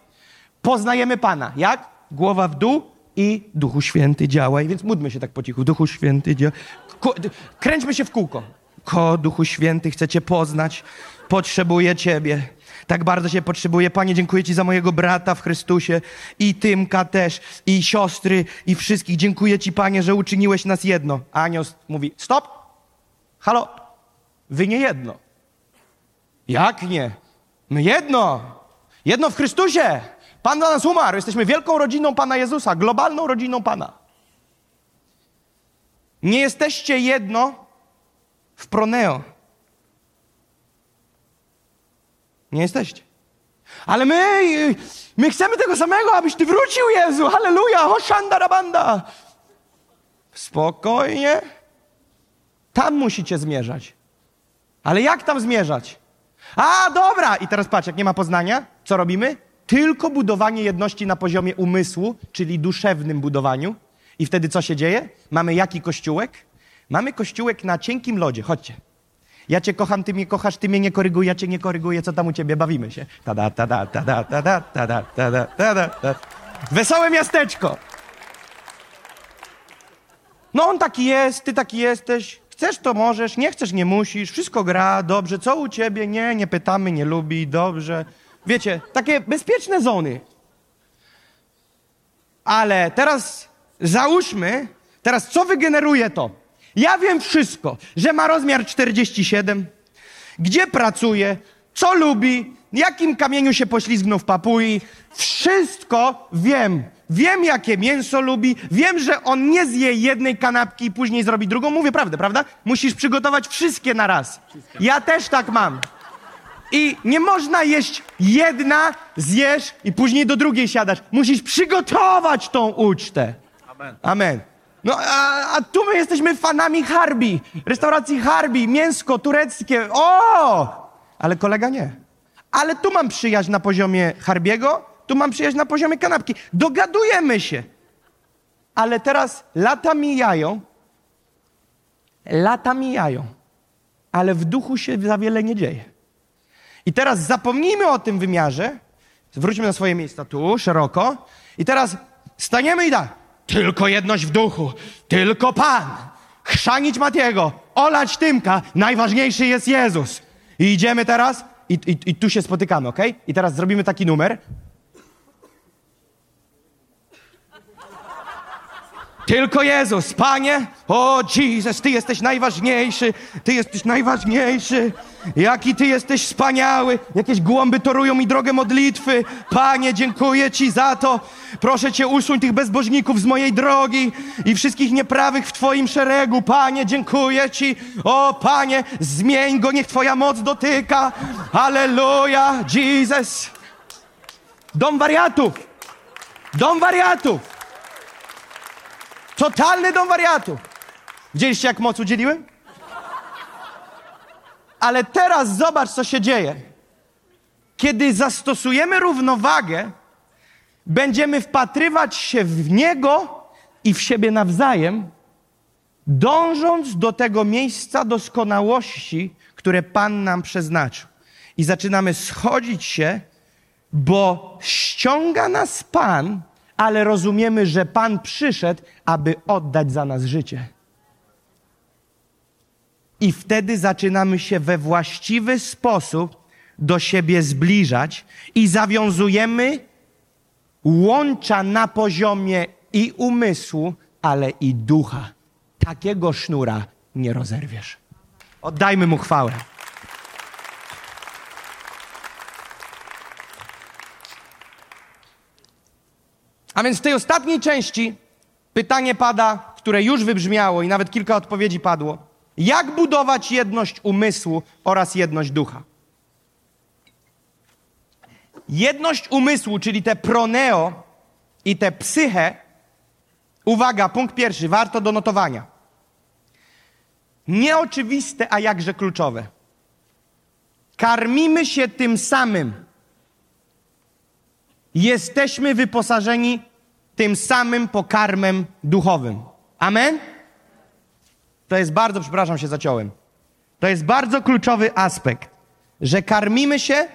Poznajemy Pana. Jak? Głowa w dół, i Duchu Święty działaj. Więc módlmy się tak po cichu. Duchu Święty działaj. Kręćmy się w kółko. Ko, Duchu Święty, chcę Cię poznać. Potrzebuję Ciebie. Tak bardzo Cię potrzebuję. Panie, dziękuję Ci za mojego brata w Chrystusie i Tymka też, i siostry, i wszystkich. Dziękuję Ci, Panie, że uczyniłeś nas jedno. Anioł mówi, stop, halo, wy nie jedno. Jak nie? My jedno. Jedno w Chrystusie. Pan dla nas umarł. Jesteśmy wielką rodziną Pana Jezusa, globalną rodziną Pana. Nie jesteście jedno w proneo. Nie jesteście. Ale my, my chcemy tego samego, abyś Ty wrócił, Jezu. Halleluja, hoszanda rabanda. Spokojnie. Tam musicie zmierzać. Ale jak tam zmierzać? A, dobra! I teraz patrz, jak nie ma poznania, co robimy? Tylko budowanie jedności na poziomie umysłu, czyli duszewnym budowaniu. I wtedy co się dzieje? Mamy jaki kościółek? Mamy kościółek na cienkim lodzie. Chodźcie. Ja cię kocham, ty mnie kochasz, ty mnie nie koryguj, ja cię nie koryguję, co tam u ciebie? Bawimy się. Tada, tada, tada, tada, tada, tada, tada. Wesołe miasteczko. No on taki jest, ty taki jesteś. Chcesz, to możesz, nie chcesz, nie musisz. Wszystko gra, dobrze. Co u ciebie? Nie, nie pytamy, nie lubi, dobrze. Wiecie, takie bezpieczne zony. Ale teraz załóżmy, teraz co wygeneruje to? Ja wiem wszystko, że ma rozmiar 47, gdzie pracuje, co lubi, jakim kamieniu się poślizgnął w Papui. Wszystko wiem. Wiem, jakie mięso lubi. Wiem, że on nie zje jednej kanapki i później zrobi drugą. Mówię prawdę, prawda? Musisz przygotować wszystkie na raz. Ja też tak mam. I nie można jeść jedna, zjesz i później do drugiej siadasz. Musisz przygotować tą ucztę. Amen. Amen. No, a, a tu my jesteśmy fanami Harbi, restauracji Harbi, mięsko tureckie. O! Ale kolega nie. Ale tu mam przyjaźń na poziomie Harbiego, tu mam przyjaźń na poziomie kanapki. Dogadujemy się. Ale teraz lata mijają, lata mijają, ale w duchu się za wiele nie dzieje. I teraz zapomnijmy o tym wymiarze, wróćmy na swoje miejsca tu, szeroko, i teraz staniemy i tak. Tylko jedność w duchu, tylko Pan. Chrzanić Matiego, olać Tymka, najważniejszy jest Jezus. I idziemy teraz i, i, i tu się spotykamy, ok? I teraz zrobimy taki numer. Tylko Jezus, Panie, o Jezus, Ty jesteś najważniejszy, Ty jesteś najważniejszy. Jaki Ty jesteś wspaniały. Jakieś głąby torują mi drogę modlitwy. Panie, dziękuję Ci za to. Proszę Cię, usuń tych bezbożników z mojej drogi i wszystkich nieprawych w Twoim szeregu. Panie, dziękuję Ci. O, Panie, zmień go, niech Twoja moc dotyka. Aleluja, Jesus. Dom wariatów. Dom wariatów. Totalny dom wariatów. Widzieliście, jak moc udzieliłem? Ale teraz zobacz, co się dzieje. Kiedy zastosujemy równowagę, będziemy wpatrywać się w Niego i w siebie nawzajem, dążąc do tego miejsca doskonałości, które Pan nam przeznaczył. I zaczynamy schodzić się, bo ściąga nas Pan, ale rozumiemy, że Pan przyszedł, aby oddać za nas życie. I wtedy zaczynamy się we właściwy sposób do siebie zbliżać i zawiązujemy łącza na poziomie i umysłu, ale i ducha. Takiego sznura nie rozerwiesz. Oddajmy mu chwałę. A więc w tej ostatniej części pytanie pada, które już wybrzmiało i nawet kilka odpowiedzi padło. Jak budować jedność umysłu oraz jedność ducha? Jedność umysłu, czyli te proneo i te psyche, uwaga, punkt pierwszy, warto do notowania. Nieoczywiste, a jakże kluczowe. Karmimy się tym samym. Jesteśmy wyposażeni tym samym pokarmem duchowym. Amen? To jest bardzo, przepraszam się, zaciąłem. To jest bardzo kluczowy aspekt, że karmimy się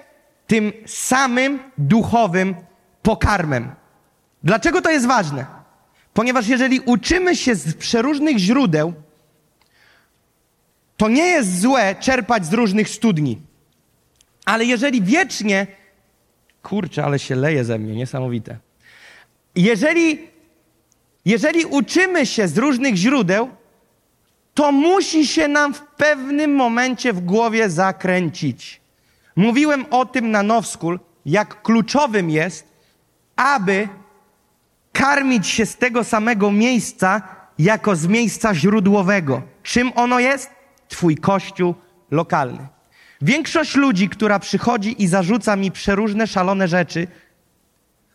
tym samym duchowym pokarmem. Dlaczego to jest ważne? Ponieważ jeżeli uczymy się z przeróżnych źródeł, to nie jest złe czerpać z różnych studni. Ale jeżeli wiecznie, kurczę, ale się leje ze mnie, niesamowite. Jeżeli, jeżeli uczymy się z różnych źródeł, to musi się nam w pewnym momencie w głowie zakręcić. Mówiłem o tym na Nowskul, jak kluczowym jest, aby karmić się z tego samego miejsca, jako z miejsca źródłowego. Czym ono jest? Twój kościół lokalny. Większość ludzi, która przychodzi i zarzuca mi przeróżne szalone rzeczy.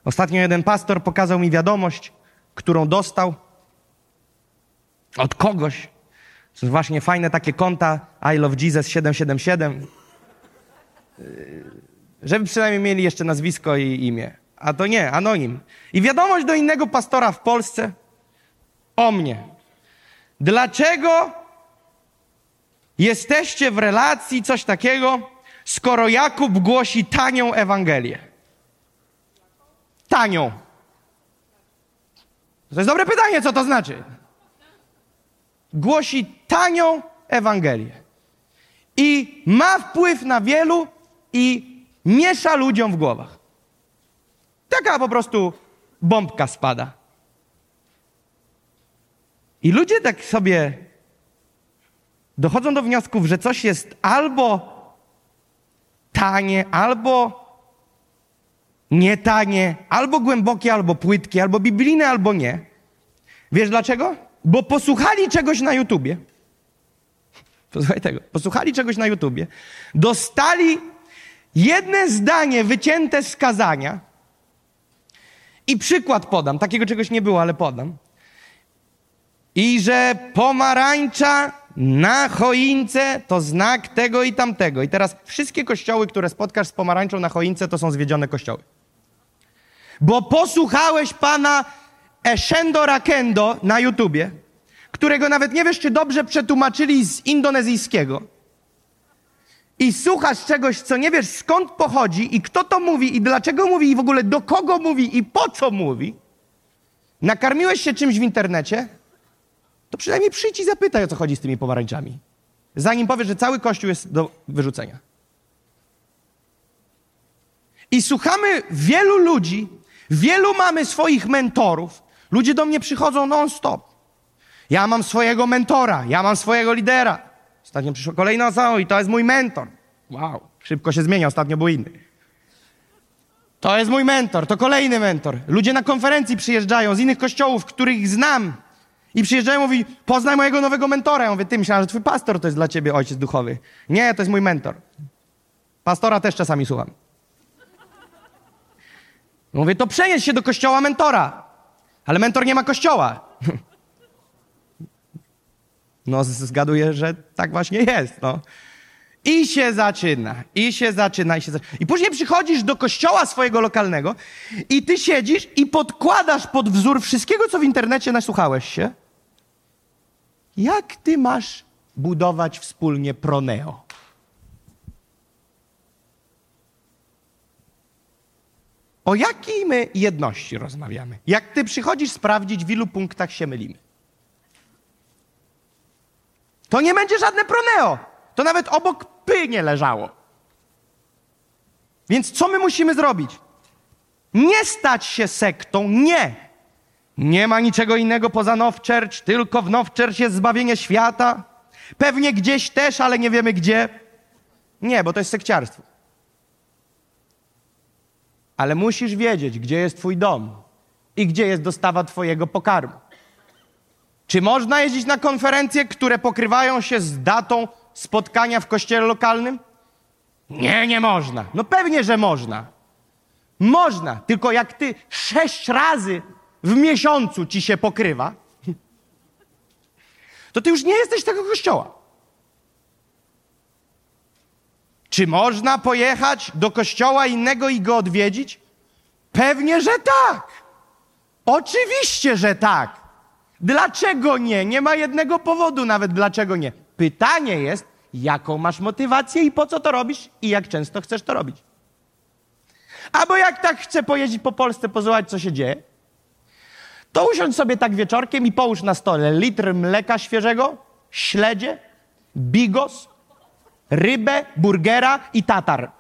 Ostatnio jeden pastor pokazał mi wiadomość, którą dostał od kogoś. To właśnie fajne takie konta I Love Jesus 777. Yy, żeby przynajmniej mieli jeszcze nazwisko i imię. A to nie, anonim. I wiadomość do innego pastora w Polsce o mnie. Dlaczego jesteście w relacji coś takiego, skoro Jakub głosi tanią Ewangelię? Tanią. To jest dobre pytanie, co to znaczy. Głosi tanią Ewangelię. I ma wpływ na wielu i miesza ludziom w głowach. Taka po prostu bombka spada. I ludzie tak sobie dochodzą do wniosków, że coś jest albo tanie, albo nie tanie, albo głębokie, albo płytkie, albo biblijne, albo nie. Wiesz dlaczego? Bo posłuchali czegoś na YouTubie. Posłuchaj tego. Posłuchali czegoś na YouTubie. Dostali jedne zdanie wycięte z kazania. I przykład podam. Takiego czegoś nie było, ale podam. I że pomarańcza na choince to znak tego i tamtego. I teraz wszystkie kościoły, które spotkasz z pomarańczą na choince, to są zwiedzione kościoły. Bo posłuchałeś pana Eshendo Rakendo na YouTubie, którego nawet nie wiesz, czy dobrze przetłumaczyli z indonezyjskiego. I słuchasz czegoś, co nie wiesz skąd pochodzi i kto to mówi i dlaczego mówi i w ogóle do kogo mówi i po co mówi. Nakarmiłeś się czymś w internecie, to przynajmniej przyjdź i zapytaj, o co chodzi z tymi pomarańczami. Zanim powiesz, że cały kościół jest do wyrzucenia. I słuchamy wielu ludzi, wielu mamy swoich mentorów. Ludzie do mnie przychodzą non-stop. Ja mam swojego mentora, ja mam swojego lidera. Ostatnio przyszła kolejna osoba i to jest mój mentor. Wow, szybko się zmienia, ostatnio był inny. To jest mój mentor, to kolejny mentor. Ludzie na konferencji przyjeżdżają z innych kościołów, których znam. I przyjeżdżają i mówi, poznaj mojego nowego mentora. Ja mówię, ty myślałem, że twój pastor to jest dla ciebie ojciec duchowy. Nie, to jest mój mentor. Pastora też czasami słucham. Mówię, to przenieś się do kościoła mentora. Ale mentor nie ma kościoła. No, zgaduję, że tak właśnie jest, no. I się zaczyna, i się zaczyna, i się zaczyna. I później przychodzisz do kościoła swojego lokalnego i ty siedzisz i podkładasz pod wzór wszystkiego, co w internecie nasłuchałeś się. Jak ty masz budować wspólnie proneo? O jakiej my jedności rozmawiamy? Jak ty przychodzisz sprawdzić, w ilu punktach się mylimy? To nie będzie żadne proneo. To nawet obok py nie leżało. Więc co my musimy zrobić? Nie stać się sektą, nie. Nie ma niczego innego poza Now Church, tylko w Now Church jest zbawienie świata. Pewnie gdzieś też, ale nie wiemy gdzie. Nie, bo to jest sekciarstwo. Ale musisz wiedzieć, gdzie jest twój dom i gdzie jest dostawa twojego pokarmu. Czy można jeździć na konferencje, które pokrywają się z datą spotkania w kościele lokalnym? Nie, nie można. No pewnie, że można. Można, tylko jak ty sześć razy w miesiącu ci się pokrywa, to ty już nie jesteś tego kościoła. Czy można pojechać do kościoła innego i go odwiedzić? Pewnie, że tak. Oczywiście, że tak. Dlaczego nie? Nie ma jednego powodu nawet, dlaczego nie. Pytanie jest, jaką masz motywację i po co to robisz i jak często chcesz to robić. Albo jak tak chcę pojeździć po Polsce, pozwolić, co się dzieje, to usiądź sobie tak wieczorkiem i połóż na stole litr mleka świeżego, śledzie, bigos, rybę, burgera i tatar.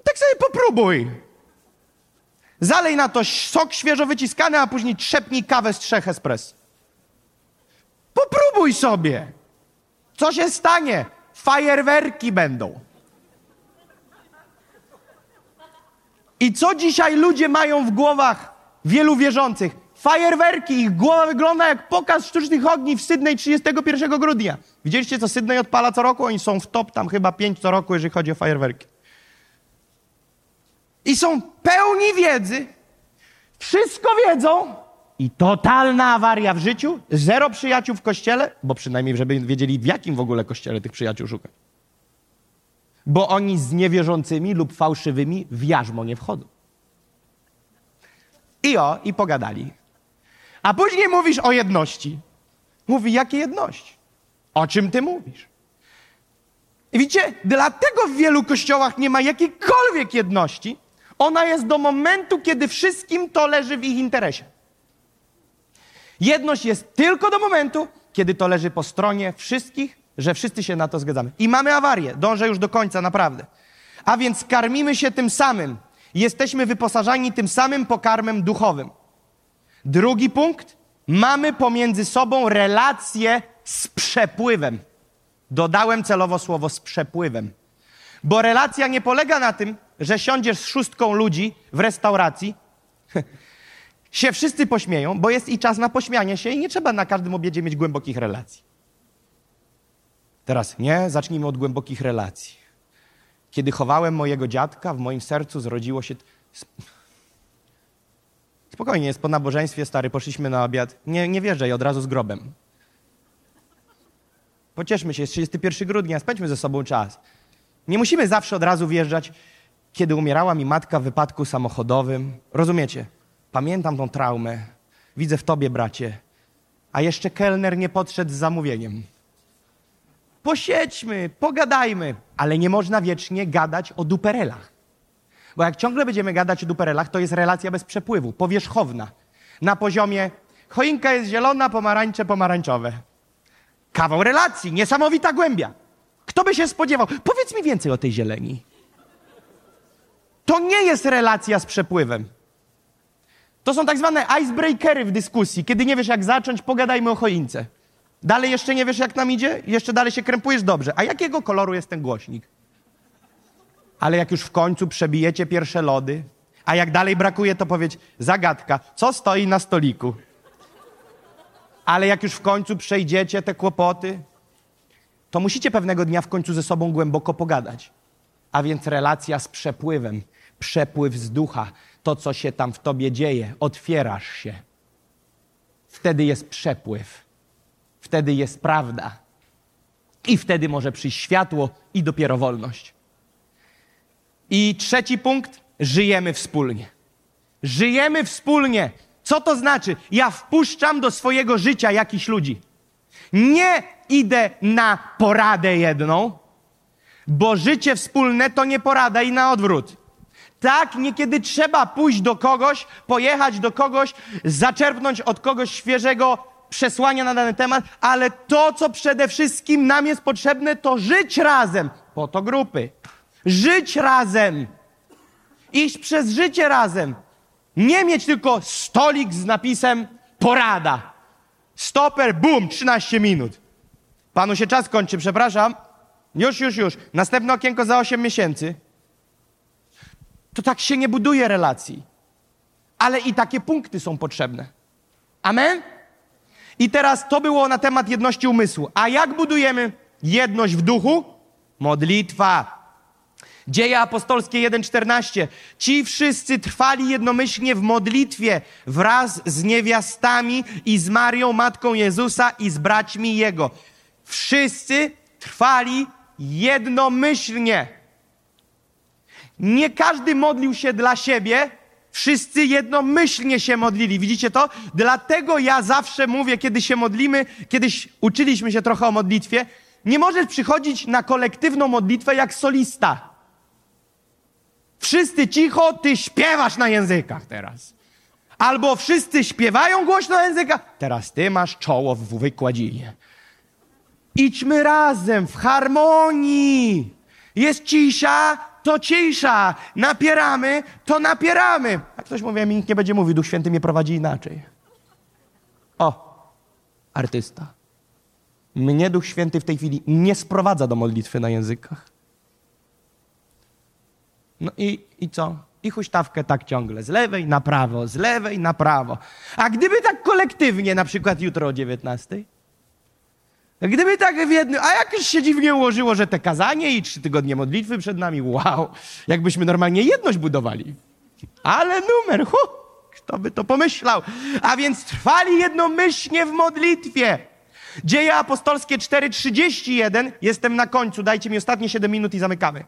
I tak sobie popróbuj. Zalej na to sok świeżo wyciskany, a później trzepnij kawę z trzech espresso. Popróbuj sobie. Co się stanie? Fajerwerki będą. I co dzisiaj ludzie mają w głowach wielu wierzących? Fajerwerki, ich głowa wygląda jak pokaz sztucznych ogni w Sydney 31 grudnia. Widzieliście, co Sydney odpala co roku? Oni są w top tam chyba 5 co roku, jeżeli chodzi o fajerwerki. I są pełni wiedzy, wszystko wiedzą i totalna awaria w życiu, zero przyjaciół w kościele, bo przynajmniej, żeby wiedzieli, w jakim w ogóle kościele tych przyjaciół szukać. Bo oni z niewierzącymi lub fałszywymi w jarzmo nie wchodzą. I o, i pogadali. A później mówisz o jedności. Mówi, jakie jedności? O czym ty mówisz? I widzicie, dlatego w wielu kościołach nie ma jakiejkolwiek jedności. Ona jest do momentu, kiedy wszystkim to leży w ich interesie. Jedność jest tylko do momentu, kiedy to leży po stronie wszystkich, że wszyscy się na to zgadzamy. I mamy awarię, dążę już do końca, naprawdę. A więc karmimy się tym samym. Jesteśmy wyposażani tym samym pokarmem duchowym. Drugi punkt. Mamy pomiędzy sobą relacje z przepływem. Dodałem celowo słowo z przepływem. Bo relacja nie polega na tym, że siądziesz z szóstką ludzi w restauracji, się wszyscy pośmieją, bo jest i czas na pośmianie się i nie trzeba na każdym obiedzie mieć głębokich relacji. Teraz nie, zacznijmy od głębokich relacji. Kiedy chowałem mojego dziadka, w moim sercu zrodziło się. Spokojnie, jest po nabożeństwie, stary, poszliśmy na obiad. Nie, nie wierzę, od razu z grobem. Pocieszmy się, jest 31 grudnia, spędźmy ze sobą czas. Nie musimy zawsze od razu wjeżdżać, kiedy umierała mi matka w wypadku samochodowym. Rozumiecie? Pamiętam tą traumę. Widzę w tobie, bracie. A jeszcze kelner nie podszedł z zamówieniem. Posiedźmy, pogadajmy, ale nie można wiecznie gadać o duperelach. Bo jak ciągle będziemy gadać o duperelach, to jest relacja bez przepływu, powierzchowna. Na poziomie choinka jest zielona, pomarańcze pomarańczowe. Kawał relacji, niesamowita głębia. Kto by się spodziewał? Powiedz mi więcej o tej zieleni. To nie jest relacja z przepływem. To są tak zwane icebreakery w dyskusji. Kiedy nie wiesz, jak zacząć, pogadajmy o choince. Dalej jeszcze nie wiesz, jak nam idzie? Jeszcze dalej się krępujesz? Dobrze. A jakiego koloru jest ten głośnik? Ale jak już w końcu przebijecie pierwsze lody, a jak dalej brakuje, to powiedz, zagadka, co stoi na stoliku? Ale jak już w końcu przejdziecie te kłopoty, to musicie pewnego dnia w końcu ze sobą głęboko pogadać. A więc relacja z przepływem, przepływ z ducha, to co się tam w tobie dzieje, otwierasz się. Wtedy jest przepływ, wtedy jest prawda. I wtedy może przyjść światło i dopiero wolność. I trzeci punkt, żyjemy wspólnie. Żyjemy wspólnie. Co to znaczy? Ja wpuszczam do swojego życia jakichś ludzi. Nie idę na poradę jedną, bo życie wspólne to nie porada i na odwrót. Tak, niekiedy trzeba pójść do kogoś, pojechać do kogoś, zaczerpnąć od kogoś świeżego przesłania na dany temat, ale to, co przede wszystkim nam jest potrzebne, to żyć razem. Po to grupy. Żyć razem. Iść przez życie razem. Nie mieć tylko stolik z napisem porada. Stoper, bum, 13 minut. Panu się czas kończy, przepraszam. Już, już, już. Następne okienko za 8 miesięcy. To tak się nie buduje relacji. Ale i takie punkty są potrzebne. Amen? I teraz to było na temat jedności umysłu. A jak budujemy jedność w duchu? Modlitwa. Dzieje apostolskie 1:14. Ci wszyscy trwali jednomyślnie w modlitwie wraz z niewiastami i z Marią, matką Jezusa i z braćmi Jego. Wszyscy trwali jednomyślnie. Nie każdy modlił się dla siebie, wszyscy jednomyślnie się modlili. Widzicie to? Dlatego ja zawsze mówię, kiedy się modlimy, kiedyś uczyliśmy się trochę o modlitwie, nie możesz przychodzić na kolektywną modlitwę jak solista. Wszyscy cicho, ty śpiewasz na językach teraz. Albo wszyscy śpiewają głośno na językach, teraz ty masz czoło w wykładzinie. Idźmy razem w harmonii. Jest cisza, to cisza. Napieramy, to napieramy. A ktoś mówi, mi nikt nie będzie mówił, Duch Święty mnie prowadzi inaczej. O, artysta. Mnie Duch Święty w tej chwili nie sprowadza do modlitwy na językach. No i, i co? I huśtawkę tak ciągle, z lewej na prawo, z lewej na prawo. A gdyby tak kolektywnie, na przykład jutro o 19? Gdyby tak w jednym, a jak już się dziwnie ułożyło, że te kazanie i trzy tygodnie modlitwy przed nami, wow, jakbyśmy normalnie jedność budowali. Ale numer, hu, kto by to pomyślał? A więc trwali jednomyślnie w modlitwie. Dzieje apostolskie 4:31, jestem na końcu, dajcie mi ostatnie 7 minut i zamykamy.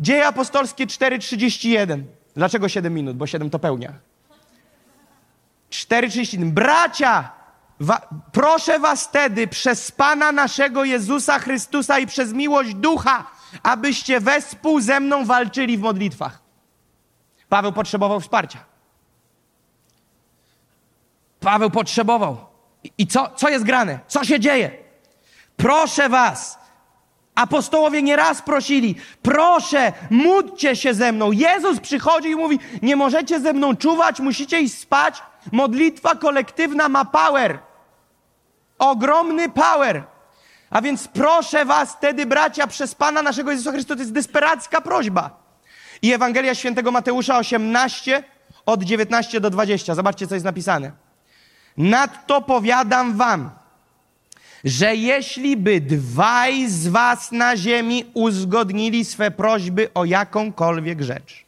Dzieje apostolskie 4:31. Dlaczego 7 minut? Bo 7 to pełnia. 4:31. Bracia, wa, proszę was wtedy przez Pana naszego Jezusa Chrystusa i przez miłość Ducha, abyście wespół ze mną walczyli w modlitwach. Paweł potrzebował wsparcia. Paweł potrzebował. I, i co, co jest grane? Co się dzieje? Proszę was, Apostołowie nieraz prosili, proszę, módlcie się ze mną. Jezus przychodzi i mówi, nie możecie ze mną czuwać, musicie iść spać. Modlitwa kolektywna ma power. Ogromny power. A więc proszę was wtedy, bracia, przez Pana naszego Jezusa Chrystusa, to jest desperacka prośba. I Ewangelia Świętego Mateusza 18, od 19 do 20. Zobaczcie, co jest napisane. Nadto powiadam wam, że jeśli by dwaj z was na ziemi uzgodnili swe prośby o jakąkolwiek rzecz,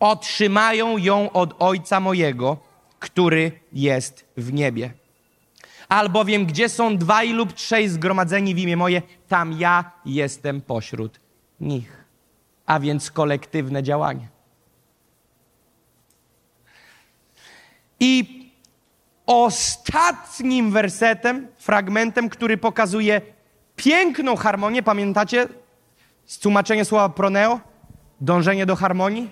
otrzymają ją od Ojca mojego, który jest w niebie. Albowiem, gdzie są dwaj lub trzej zgromadzeni w imię moje, tam ja jestem pośród nich. A więc kolektywne działanie. I ostatnim wersetem, fragmentem, który pokazuje piękną harmonię, pamiętacie tłumaczenie słowa proneo? Dążenie do harmonii?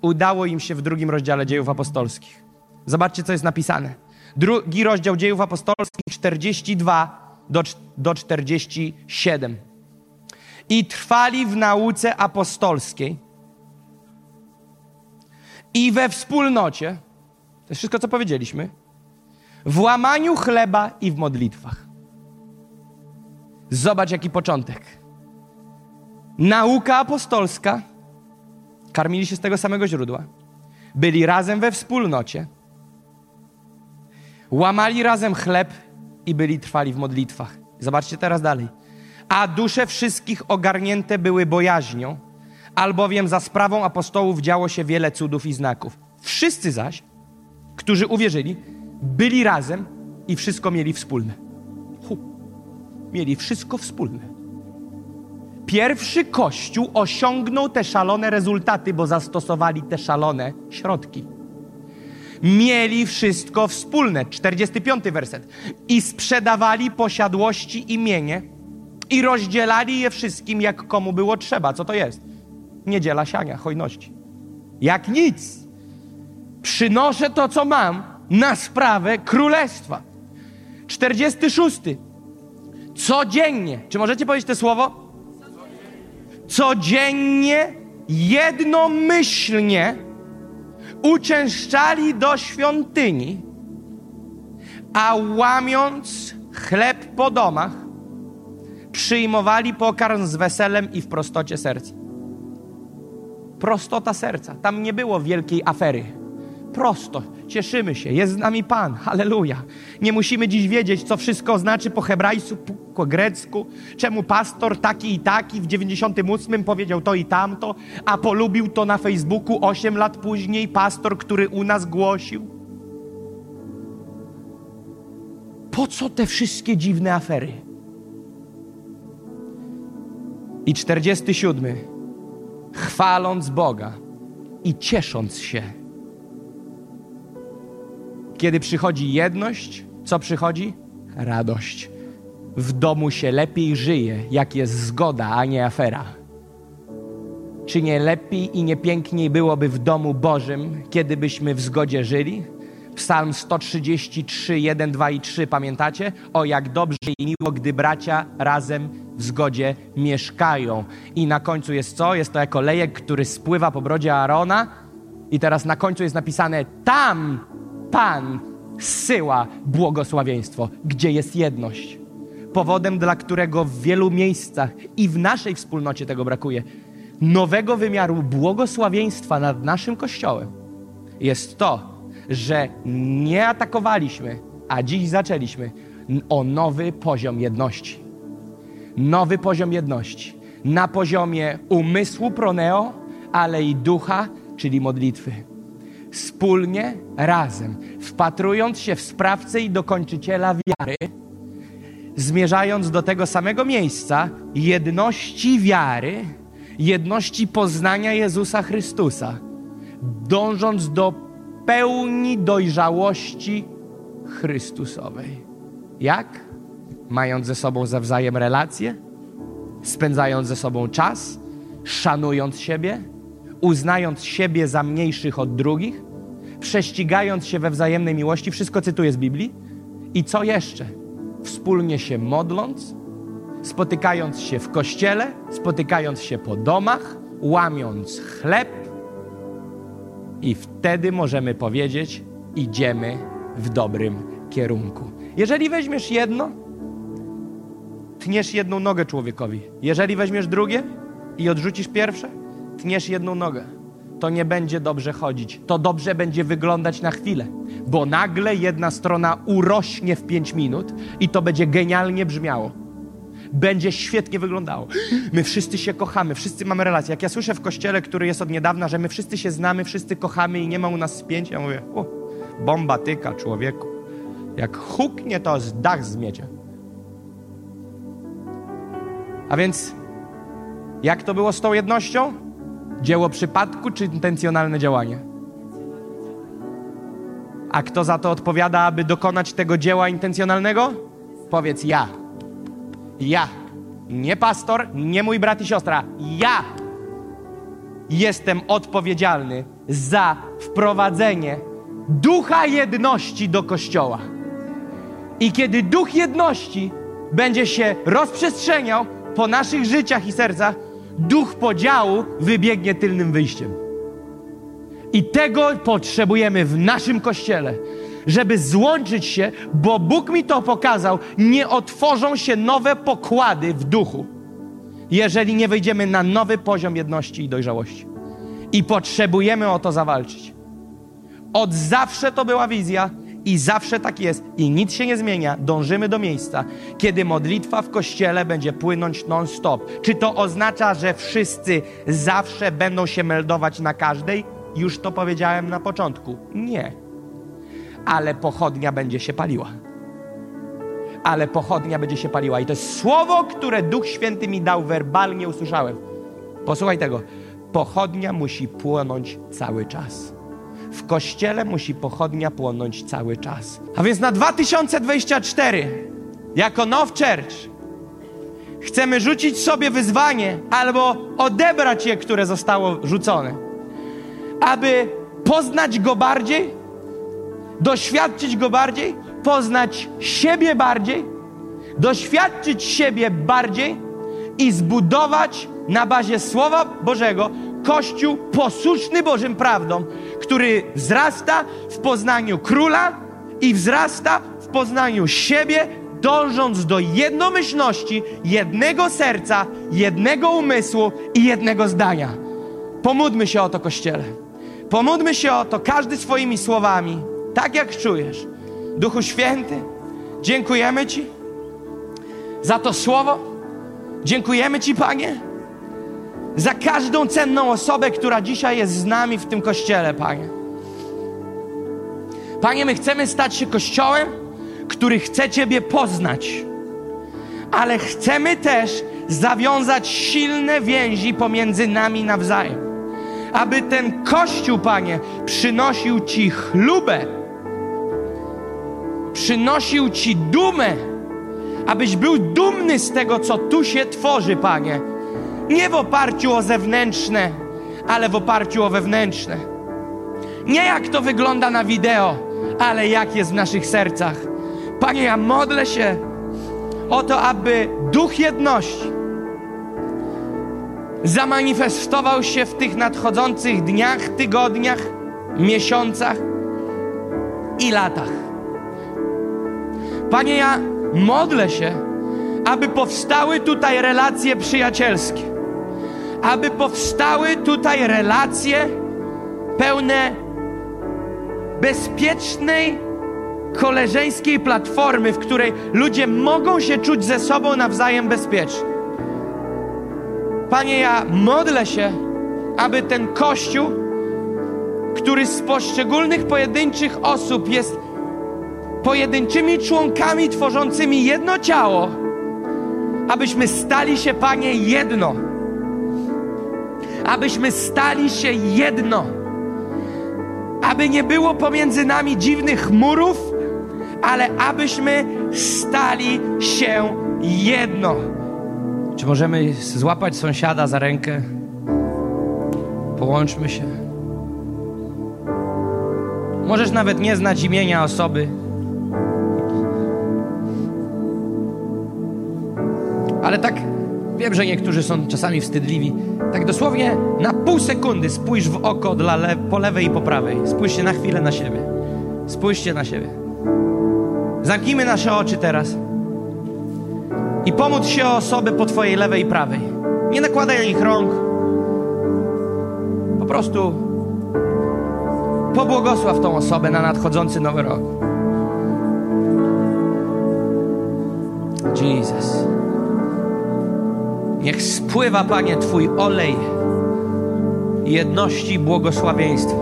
Udało im się w drugim rozdziale dziejów apostolskich. Zobaczcie, co jest napisane. Drugi rozdział dziejów apostolskich, 42 do, do 47. I trwali w nauce apostolskiej i we wspólnocie, to jest wszystko, co powiedzieliśmy, w łamaniu chleba i w modlitwach. Zobacz, jaki początek. Nauka apostolska, karmili się z tego samego źródła, byli razem we wspólnocie, łamali razem chleb i byli trwali w modlitwach. Zobaczcie teraz dalej. A dusze wszystkich ogarnięte były bojaźnią, albowiem za sprawą apostołów działo się wiele cudów i znaków. Wszyscy zaś, którzy uwierzyli, byli razem i wszystko mieli wspólne. Hu. Mieli wszystko wspólne. Pierwszy kościół osiągnął te szalone rezultaty, bo zastosowali te szalone środki. Mieli wszystko wspólne. 45 werset. I sprzedawali posiadłości imienie i rozdzielali je wszystkim, jak komu było trzeba. Co to jest? Niedziela siania, hojności. Jak nic. Przynoszę to, co mam, na sprawę królestwa. 46. Codziennie. Czy możecie powiedzieć to słowo? Codziennie, jednomyślnie uczęszczali do świątyni, a łamiąc chleb po domach, przyjmowali pokarm z weselem i w prostocie serca. Prostota serca. Tam nie było wielkiej afery. Prosto. Cieszymy się. Jest z nami Pan. Halleluja. Nie musimy dziś wiedzieć, co wszystko znaczy po hebrajsku, po grecku. Czemu pastor taki i taki w 98 powiedział to i tamto, a polubił to na Facebooku 8 lat później pastor, który u nas głosił. Po co te wszystkie dziwne afery? I 47. Chwaląc Boga i ciesząc się. Kiedy przychodzi jedność, co przychodzi? Radość. W domu się lepiej żyje, jak jest zgoda, a nie afera. Czy nie lepiej i nie piękniej byłoby w domu Bożym, kiedybyśmy w zgodzie żyli? Psalm 133, 1, 2 i 3, pamiętacie? O, jak dobrze i miło, gdy bracia razem w zgodzie mieszkają. I na końcu jest co? Jest to jako lejek, który spływa po brodzie Aarona. I teraz na końcu jest napisane: Tam Pan zsyła błogosławieństwo, gdzie jest jedność. Powodem, dla którego w wielu miejscach i w naszej wspólnocie tego brakuje, nowego wymiaru błogosławieństwa nad naszym Kościołem jest to, że nie atakowaliśmy, a dziś zaczęliśmy o nowy poziom jedności. Nowy poziom jedności. Na poziomie umysłu proneo, ale i ducha, czyli modlitwy. Wspólnie, razem, wpatrując się w sprawcę i dokończyciela wiary, zmierzając do tego samego miejsca jedności wiary, jedności poznania Jezusa Chrystusa, dążąc do pełni dojrzałości Chrystusowej. Jak? Mając ze sobą zawzajem relacje, spędzając ze sobą czas, szanując siebie, uznając siebie za mniejszych od drugich, prześcigając się we wzajemnej miłości, wszystko cytuję z Biblii. I co jeszcze? Wspólnie się modląc, spotykając się w kościele, spotykając się po domach, łamiąc chleb, i wtedy możemy powiedzieć: idziemy w dobrym kierunku. Jeżeli weźmiesz jedno, tniesz jedną nogę człowiekowi. Jeżeli weźmiesz drugie i odrzucisz pierwsze, tniesz jedną nogę. To nie będzie dobrze chodzić. To dobrze będzie wyglądać na chwilę, bo nagle jedna strona urośnie w pięć minut i to będzie genialnie brzmiało będzie świetnie wyglądało. My wszyscy się kochamy, wszyscy mamy relacje. Jak ja słyszę w kościele, który jest od niedawna, że my wszyscy się znamy, wszyscy kochamy i nie ma u nas spięcia, ja mówię, o, bomba tyka człowieku. Jak huknie, to z dach zmiecie. A więc, jak to było z tą jednością? Dzieło przypadku czy intencjonalne działanie? A kto za to odpowiada, aby dokonać tego dzieła intencjonalnego? Powiedz ja. Ja. Nie pastor, nie mój brat i siostra. Ja jestem odpowiedzialny za wprowadzenie ducha jedności do kościoła. I kiedy duch jedności będzie się rozprzestrzeniał po naszych życiach i sercach, duch podziału wybiegnie tylnym wyjściem. I tego potrzebujemy w naszym kościele żeby złączyć się, bo Bóg mi to pokazał, nie otworzą się nowe pokłady w duchu, jeżeli nie wejdziemy na nowy poziom jedności i dojrzałości. I potrzebujemy o to zawalczyć. Od zawsze to była wizja i zawsze tak jest i nic się nie zmienia. Dążymy do miejsca, kiedy modlitwa w kościele będzie płynąć non-stop. Czy to oznacza, że wszyscy zawsze będą się meldować na każdej? Już to powiedziałem na początku. Nie ale pochodnia będzie się paliła. Ale pochodnia będzie się paliła. I to jest słowo, które Duch Święty mi dał, werbalnie usłyszałem. Posłuchaj tego. Pochodnia musi płonąć cały czas. W kościele musi pochodnia płonąć cały czas. A więc na 2024, jako Now Church, chcemy rzucić sobie wyzwanie albo odebrać je, które zostało rzucone, aby poznać Go bardziej, doświadczyć Go bardziej, poznać siebie bardziej, doświadczyć siebie bardziej i zbudować na bazie Słowa Bożego Kościół posłuszny Bożym prawdom, który wzrasta w poznaniu króla i wzrasta w poznaniu siebie, dążąc do jednomyślności, jednego serca, jednego umysłu i jednego zdania. Pomódmy się o to, Kościele. Pomódmy się o to, każdy swoimi słowami tak jak czujesz. Duchu Święty, dziękujemy Ci za to słowo. Dziękujemy Ci, Panie, za każdą cenną osobę, która dzisiaj jest z nami w tym kościele, Panie. Panie, my chcemy stać się kościołem, który chce Ciebie poznać, ale chcemy też zawiązać silne więzi pomiędzy nami nawzajem. Aby ten kościół, Panie, przynosił Ci chlubę przynosił Ci dumę, abyś był dumny z tego, co tu się tworzy, Panie. Nie w oparciu o zewnętrzne, ale w oparciu o wewnętrzne. Nie jak to wygląda na wideo, ale jak jest w naszych sercach. Panie, ja modlę się o to, aby duch jedności zamanifestował się w tych nadchodzących dniach, tygodniach, miesiącach i latach. Panie, ja modlę się, aby powstały tutaj relacje przyjacielskie, aby powstały tutaj relacje pełne bezpiecznej, koleżeńskiej platformy, w której ludzie mogą się czuć ze sobą nawzajem bezpiecznie. Panie, ja modlę się, aby ten Kościół, który z poszczególnych pojedynczych osób jest pojedynczymi członkami tworzącymi jedno ciało, abyśmy stali się, Panie, jedno. Abyśmy stali się jedno. Aby nie było pomiędzy nami dziwnych murów, ale abyśmy stali się jedno. Czy możemy złapać sąsiada za rękę? Połączmy się. Możesz nawet nie znać imienia osoby. Ale tak wiem, że niektórzy są czasami wstydliwi. Tak dosłownie na pół sekundy spójrz w oko dla le po lewej i po prawej. Spójrzcie na chwilę na siebie. Spójrzcie na siebie. Zamknijmy nasze oczy teraz i pomóc się o osoby po Twojej lewej i prawej. Nie nakładaj na nich rąk. Po prostu pobłogosław tą osobę na nadchodzący nowy rok. Jesus. Niech spływa, Panie, Twój olej jedności i błogosławieństwa.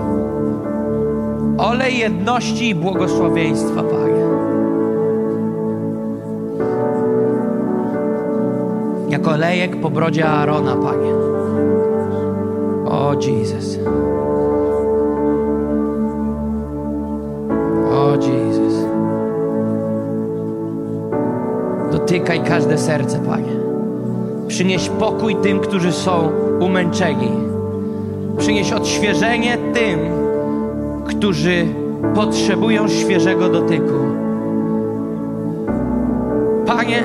Olej jedności i błogosławieństwa, Panie. Jak olejek po brodzie Aarona, Panie. O, Jesus. O, Jesus. Dotykaj każde serce, Panie. Przynieś pokój tym, którzy są umęczeni. Przynieś odświeżenie tym, którzy potrzebują świeżego dotyku. Panie,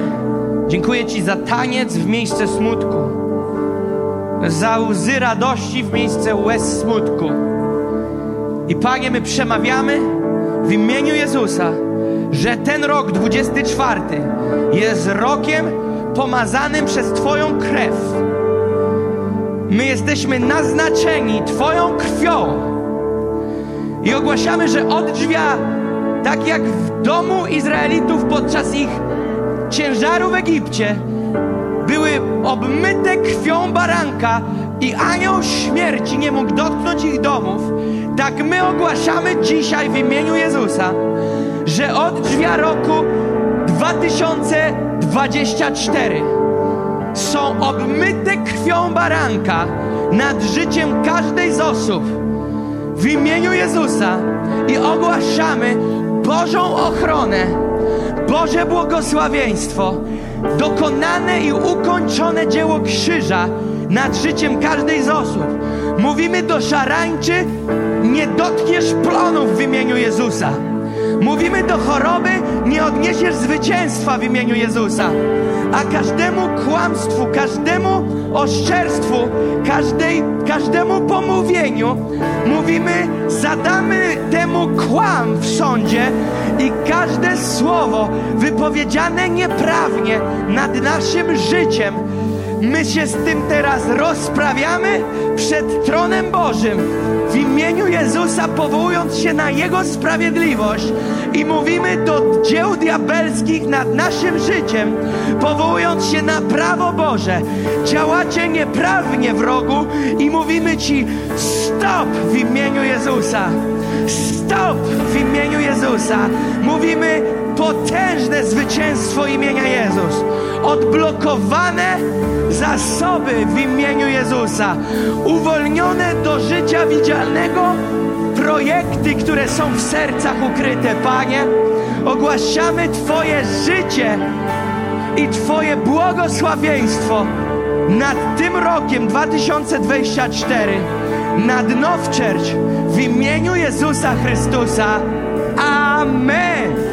dziękuję Ci za taniec w miejsce smutku, za łzy radości w miejsce łez smutku. I Panie, my przemawiamy w imieniu Jezusa, że ten rok 24 jest rokiem pomazanym przez Twoją krew. My jesteśmy naznaczeni Twoją krwią i ogłaszamy, że od drzwia, tak jak w domu Izraelitów podczas ich ciężaru w Egipcie, były obmyte krwią baranka i anioł śmierci nie mógł dotknąć ich domów, tak my ogłaszamy dzisiaj w imieniu Jezusa, że od drzwia roku 2024 są obmyte krwią baranka nad życiem każdej z osób w imieniu Jezusa i ogłaszamy Bożą ochronę, Boże błogosławieństwo, dokonane i ukończone dzieło krzyża nad życiem każdej z osób. Mówimy do szarańczy, nie dotkniesz plonów w imieniu Jezusa. Mówimy do choroby, nie odniesiesz zwycięstwa w imieniu Jezusa. A każdemu kłamstwu, każdemu oszczerstwu, każdej, każdemu pomówieniu mówimy, zadamy temu kłam w sądzie i każde słowo wypowiedziane nieprawnie nad naszym życiem My się z tym teraz rozprawiamy przed tronem Bożym w imieniu Jezusa, powołując się na Jego sprawiedliwość i mówimy do dzieł diabelskich nad naszym życiem, powołując się na prawo Boże. Działacie nieprawnie, wrogu, i mówimy Ci stop w imieniu Jezusa. Stop w imieniu Jezusa. Mówimy potężne zwycięstwo imienia Jezus. Odblokowane zasoby w imieniu Jezusa. Uwolnione do życia widzialnego projekty, które są w sercach ukryte. Panie, ogłaszamy Twoje życie i Twoje błogosławieństwo nad tym rokiem 2024, nad Now w imieniu Jezusa Chrystusa. Amen.